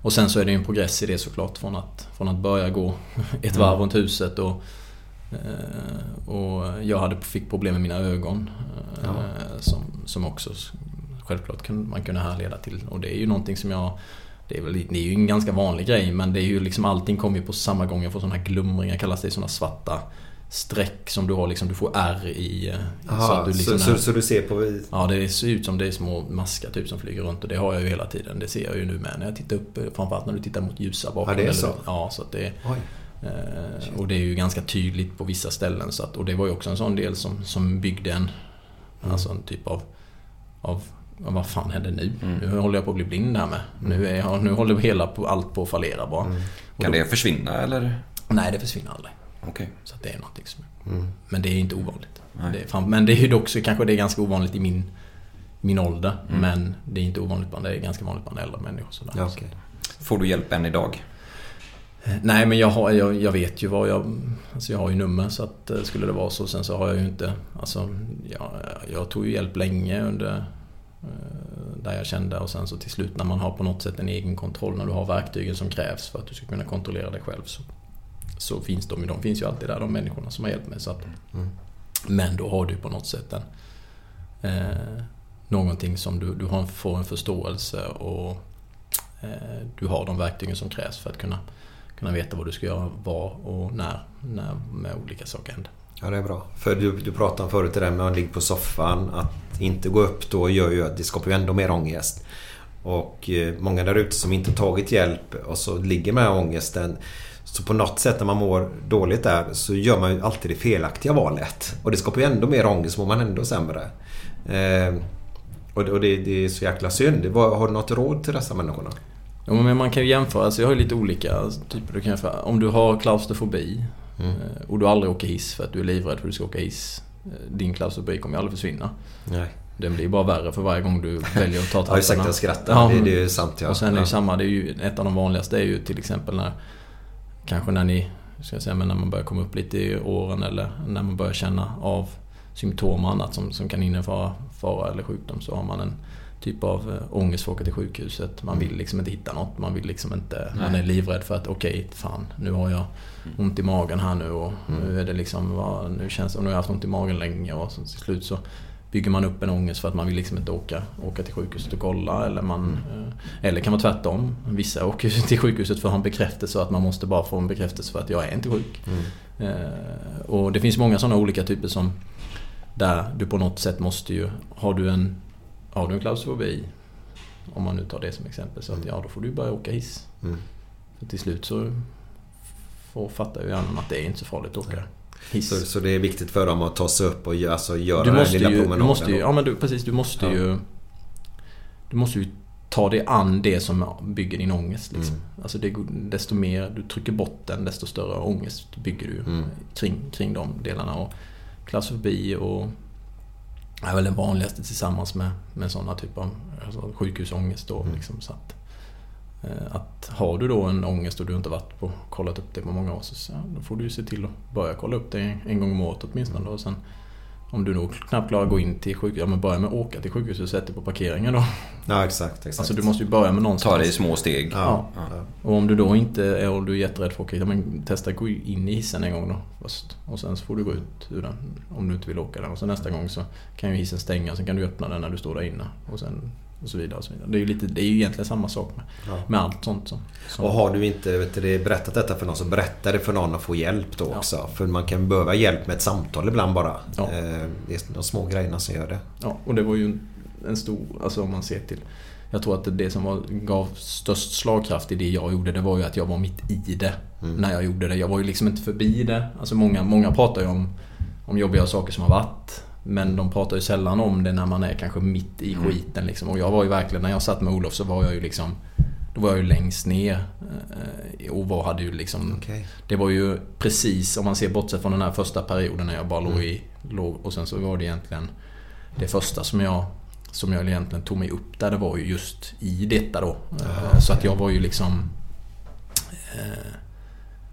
Och sen så är det ju en progress i det såklart från att, från att börja gå ett varv runt huset och Eh, och jag hade, fick problem med mina ögon. Ja. Som, som också självklart kan man kunna härleda till. Och det är ju någonting som jag det är, väl, det är ju en ganska vanlig grej men det är ju liksom allting kommer ju på samma gång. Jag får sådana här glumringar, kallas det sådana svarta streck som du har liksom, du får R i. eh, Aha, så, att du liksom så, är- så, du ser på... Ja, det ser ut som det är små maskar typ som flyger runt och det har jag ju hela tiden. Det ser jag ju nu med när jag tittar upp. Framförallt när du tittar mot ljusa bakom. Ja, det är eller- så? Ja, så att det Oj. eh, Och det är ju ganska tydligt på vissa ställen. Så att, och det var ju också en sån del som, som byggde en... Mm. Alltså en typ av... av ja, vad fan händer nu? Mm. Nu håller jag på att bli blind här med. Nu, är jag, nu håller hela på, allt på att fallera bara. Mm. Kan då- det försvinna eller? Nej, det försvinner aldrig. Okej. Så det är någonting som... Mm. Men det är inte ovanligt. Det fan, men det är ju dock så kanske det är ganska ovanligt i min, min ålder. Mm. Men det är inte ovanligt bland, det är ganska vanligt bland äldre människor. Sådär. Ja, okej. Får du hjälp än idag? Nej men jag, har, jag, jag vet ju vad jag... Alltså jag har ju nummer så att eh, skulle det vara så. Sen så har jag ju inte... Alltså jag, jag tog ju hjälp länge under... eh, Där jag kände och sen så till slut när man har på något sätt en egen kontroll. När du har verktygen som krävs för att du ska kunna kontrollera dig själv. Så, så finns de ju. De finns ju alltid där de människorna som har hjälpt mig. Så att, Mm. Men då har du på något sätt en... Eh, någonting som du, du har, får en förståelse och eh, du har de verktygen som krävs för att kunna, kunna veta vad du ska göra, var och när, när med olika saker händer. Ja, det är bra. För du, du pratade om förut det där med att ligga på soffan. Att inte gå upp då gör ju att det skapar ju ändå mer ångest. Och eh, många där ute som inte tagit hjälp och så ligger med ångesten. Så på något sätt när man mår dåligt där så gör man ju alltid det felaktiga valet. Och det skapar ju ändå mer ångest, mår man ändå sämre. Eh, och det, och det, det är så jäkla synd. Har du något råd till dessa människorna? Ja, men man kan ju jämföra, alltså jag har ju lite olika typer. Du kan jämföra. Om du har klaustrofobi Mm. eh, och du aldrig åker hiss för att du är livrädd för att du ska åka hiss. eh, Din klaustrofobi kommer ju aldrig försvinna. Nej. Den blir bara värre för varje gång du väljer att ta trapporna. att jag skrattar. Ja, det, det är ju sant. Ja. Och sen är det ja. ju samma, det är ju ett av de vanligaste är ju till exempel när Kanske när ni, ska jag säga, men när man börjar komma upp lite i åren eller när man börjar känna av symptom och annat som, som kan innebära fara eller sjukdom så har man en typ av eh, ångest för att åka till sjukhuset. Man vill liksom inte hitta något. Man vill liksom inte... Man är livrädd för att okej, fan nu har jag ont i magen här nu och nu är det liksom... Nu känns det... Och nu har jag haft ont i magen länge och så till slut så bygger man upp en ångest för att man vill liksom inte åka, åka till sjukhuset och kolla. Eller, man, eh, eller kan vara tvärtom. Vissa åker till sjukhuset för att ha en bekräftelse och att man måste bara få en bekräftelse för att jag är inte sjuk. Eh, och det finns många sådana olika typer som där du på något sätt måste ju... Har du en, har du en klaustrofobi, om man nu tar det som exempel, så att ja då får du börja åka hiss. Mm. För till slut så får, fattar ju hjärnan att det är inte så farligt att åka hiss. Så, så det är viktigt för dem att ta sig upp och alltså, göra Du den här lilla ju, du promenaden. måste ju, ja men du, precis, du måste Ja. ju... Du måste ju ta dig an det som bygger din ångest. Liksom. Mm. Alltså det, desto mer du trycker bort den, desto större ångest bygger du Mm. kring, kring de delarna. Och klaustrofobi och är väl den vanligaste tillsammans med, med sådana typer av alltså sjukhusångest. Då, Mm. liksom, så att, att har du då en ångest och du inte varit på, kollat upp det på många år så ja, då får du ju se till att börja kolla upp det en, en gång om året åtminstone. Och sen, om du nog knappt klarar att gå in till sjukhuset, ja men börja med att åka till sjukhuset och sätta dig på parkeringen då. Ja, exakt. exakt. Alltså du måste ju börja med någonstans. Ta det i små steg. Ja. Ja. ja. Och om du då inte är och du är jätterädd för att åka, ja, men testa att gå in i hissen en gång då först. Och sen så får du gå ut ur den om du inte vill åka den. Och sen nästa gång så kan ju hissen stänga, sen kan du öppna den när du står där inne. Och sen och så vidare. Och så vidare. Det, är ju lite, det är ju egentligen samma sak med, Ja. med allt sånt som... som Och har du inte vet du, berättat detta för någon så berätta det för någon och få hjälp då Ja. också. För man kan behöva hjälp med ett samtal ibland bara. Ja. Eh, Det är de små grejerna som gör det. Ja, och det var ju en, stor, alltså om man ser till Jag tror att det som var, gav störst slagkraft i det jag gjorde det var ju att jag var mitt i det När jag gjorde det. Jag var ju liksom inte förbi det. Alltså många, många pratar ju om, om jobbiga saker som har varit Men de pratar ju sällan om det när man är kanske mitt i skiten liksom. Och jag var ju verkligen, när jag satt med Olof så var jag ju liksom Då var jag ju längst ner eh, Och var, hade ju liksom Okej. det var ju precis, om man ser bortsett från den här första perioden när jag bara låg i... Låg, och sen så var det egentligen det första som jag, som jag egentligen tog mig upp där, det var ju just i detta då. Eh, Så att jag var ju liksom... Eh,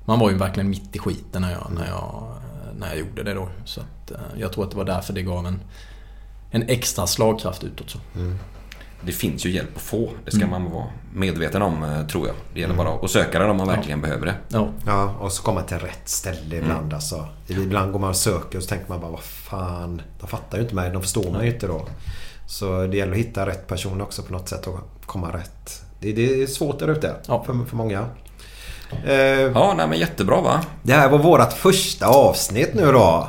man var ju verkligen mitt i skiten när jag, när jag, när jag gjorde det då. Så jag tror att det var därför det gav en, en extra slagkraft utåt. Så. det finns ju hjälp att få. Det ska Mm. man vara medveten om tror jag. Det gäller bara att söka den om man verkligen behöver det. Ja. Ja, och så komma till rätt ställe ibland Mm. alltså. Ibland går man och söker och så tänker man bara vad fan. De fattar ju inte mig. De förstår mig ju inte då. Så det gäller att hitta rätt person också på något sätt och komma rätt. Det, det är svårt där ute Ja. för, för många. Eh, Ja, nej men jättebra va? Det här var vårt första avsnitt nu då.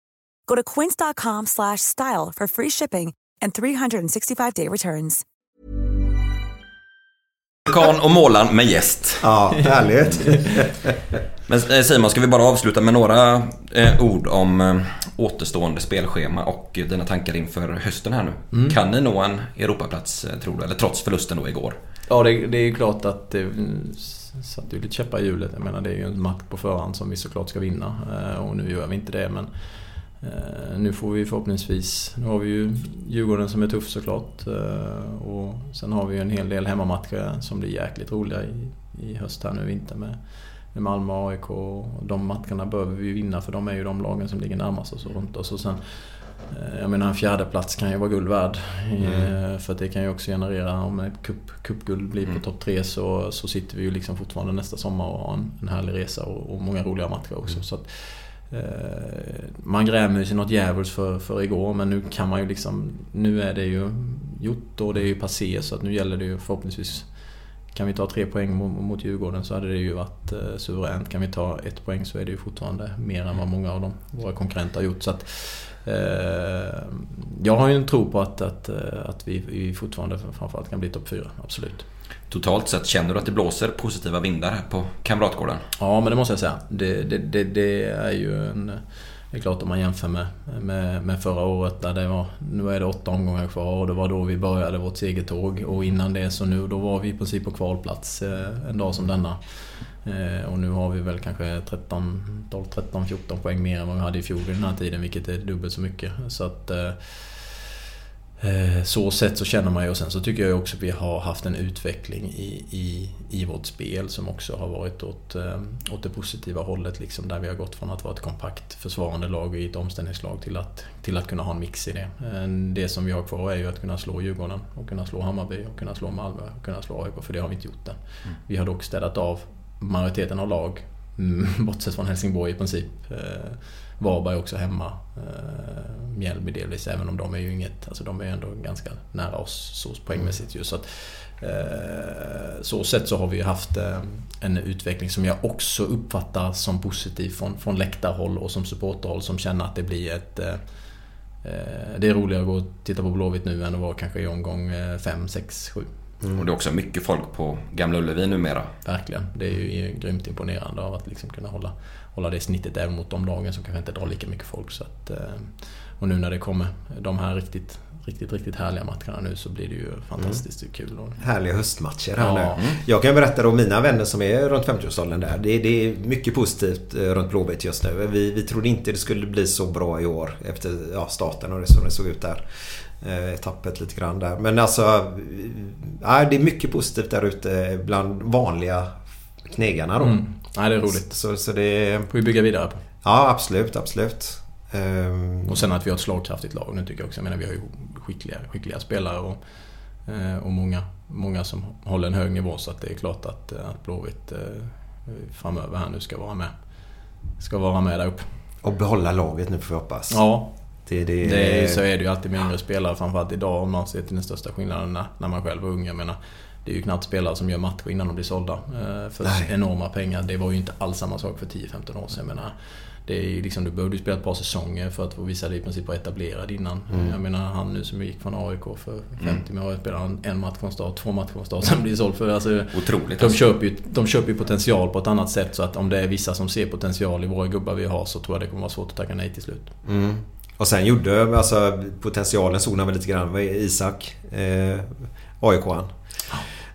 Go to quince.com slash style for free shipping and 365-day returns. Kan och målan med gäst. Ja, härligt. Men eh, Simon, ska vi bara avsluta med några eh, ord om eh, återstående spelschema och dina tankar inför hösten här nu. Mm. Kan ni nå en Europaplats, tror du? Eller trots förlusten då igår? Ja, det, det är ju klart att det mm, satte ju lite käppar i hjulet. Jag menar, det är ju en match på förhand som vi såklart ska vinna. Eh, Och nu gör vi inte det, men nu får vi förhoppningsvis... Nu har vi ju Djurgården som är tuff såklart. eh, Och sen har vi ju en hel del hemmamatcher som blir jäkligt roliga i, i höst här nu i vinter med, med Malmö och AIK. Och de matcherna behöver vi ju vinna för de är ju de lagen som ligger närmast oss och runt oss. Och sen, eh, jag menar en fjärde plats kan ju vara guld värd. Eh, För det kan ju också generera, om ett cup, cupguld blir på topp tre så, så sitter vi ju liksom fortfarande nästa sommar och har en, en härlig resa och, och många roliga matcher också. Så att, eh, Eh, man grämer sig något djävulskt för, för igår men nu kan man ju liksom... Nu är det ju gjort och det är ju passé så att nu gäller det ju förhoppningsvis kan vi ta tre poäng mot, mot Djurgården så hade det ju varit eh, suveränt. Kan vi ta ett poäng så är det ju fortfarande mer än vad många av dem, våra konkurrenter har gjort. Så att, eh, jag har ju en tro på att, att, eh, att vi, vi fortfarande framförallt kan bli topp fyra, absolut. Totalt sett, känner du att det blåser positiva vindar här på Kamratgården? Ja, men det måste jag säga. Det, det, det, det är ju en... Det är klart om man jämför med, med, med förra året där det var... Nu är det åtta omgångar kvar och det var då vi började vårt segertåg. Och innan det så nu, då var vi i princip på kvalplats eh, en dag som denna. Eh, och nu har vi väl kanske 13, 12, 13, 14 poäng mer än vad vi hade i fjol vid den här tiden, vilket är dubbelt så mycket. Så att... Eh, Eh, Eh, Så sett så känner man ju och sen så tycker jag också att vi har haft en utveckling i, i, i vårt spel som också har varit åt, eh, åt det positiva hållet. Liksom, där vi har gått från att vara ett kompakt försvarande lag i ett omställningslag till att, till att kunna ha en mix i det. Eh, Det som vi har kvar är ju att kunna slå Djurgården och kunna slå Hammarby och kunna slå Malmö och kunna slå AIK för det har vi inte gjort än. Vi har dock städat av majoriteten av lag Mm, bortsett från Helsingborg i princip. Varberg också hemma. Eh, Mjällby delvis, även om de är ju inget... Alltså de är ju ändå ganska nära oss så poängmässigt ju. Så att, eh, så sett så har vi ju haft eh, en utveckling som jag också uppfattar som positiv från, från läktarhåll och som supporterhåll som känner att det blir ett... Eh, eh det är roligare att gå och titta på Blåvitt nu än att vara kanske i omgång 5, 6, 7. Och det är också mycket folk på Gamla Ullevi numera. Verkligen. Det är ju grymt imponerande av att liksom kunna hålla, hålla det snittet även mot de lagen som kanske inte drar lika mycket folk. Så att, eh, och nu när det kommer de här riktigt, riktigt, riktigt härliga matcherna nu så blir det ju fantastiskt kul. Och, Härliga höstmatcher här Ja. nu. Jag kan berätta om mina vänner som är runt 50-årsåldern där. Det, det är mycket positivt eh, runt Blåvitt just nu. Vi, vi trodde inte det skulle bli så bra i år efter ja, starten och det som det såg ut där. Eh, tappet lite grann där. Men alltså... eh, Ja, det är mycket positivt där ute bland vanliga knegarna då. mm. Nej, det är roligt. Så, så det... får vi bygga vidare på. Ja, absolut, absolut. Ehm, Och sen att vi har ett slagkraftigt lag nu tycker jag också. Jag menar vi har ju skickliga, skickliga spelare och, eh, och många, många som håller en hög nivå. Så att det är klart att, eh, att Blåvitt eh, framöver här nu ska vara med. Ska vara med där uppe. och behålla laget nu får vi hoppas. Ja, Det, det, Det så är det ju alltid med yngre spelare, framförallt idag om man ser till den största skillnaden när, när man själv var ung. Jag menar, det är ju knappt spelare som gör matcher innan de blir sålda eh, för Nej. enorma pengar. Det var ju inte alls samma sak för 10-15 år sedan. Jag menar, det är liksom, du behövde ju spela ett par säsonger för att få visa dig i princip vara etablerad innan. Mm. Jag menar han nu som gick från AIK för 50 miljoner spelar han en match från start, två matcher från start, sen blir såld för... Alltså, Otroligt de alltså. köper, ju, de köper ju potential på ett annat sätt så att om det är vissa som ser potential i våra gubbar vi har så tror jag det kommer vara svårt att tacka nej till slut. Mm. Och sen gjorde alltså potentialen såg man väl lite grann. Vad är Isak? Eh, AIK han.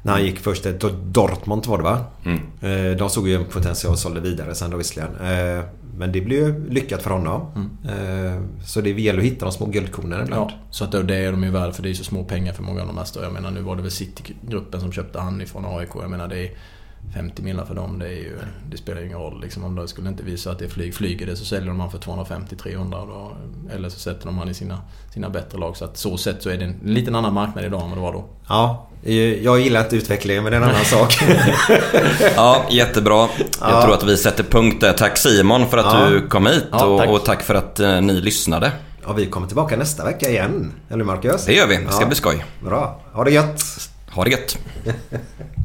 När han gick först till Dortmund var det va? Mm. De såg ju en potential och sålde vidare sen då visserligen. Men det blev ju lyckat för honom. Mm. Så det gäller att hitta de små guldkornen ibland. Ja, så att det är de ju värda för det är så små pengar för många av de här större. Jag menar nu var det väl Citygruppen som köpte han ifrån AIK. Jag menar det är 50 millar för dem, det, är ju, det spelar ju ingen roll. Liksom, om det skulle inte visa att det är flyg, flyger det så säljer de han för 250-300. Eller så sätter de han i sina, sina bättre lag. Så att så sett så är det en liten annan marknad idag än vad det var då. Ja, jag gillar inte utvecklingen men det är en annan sak. ja, jättebra. Jag ja. tror att vi sätter punkt där. Tack Simon för att ja. du kom hit ja, och, tack. och, tack för att uh, ni lyssnade. Ja, vi kommer tillbaka nästa vecka igen. Eller Marcus? Det gör vi. Det ska bli skoj. Bra. Ha det gött. Ha det gött.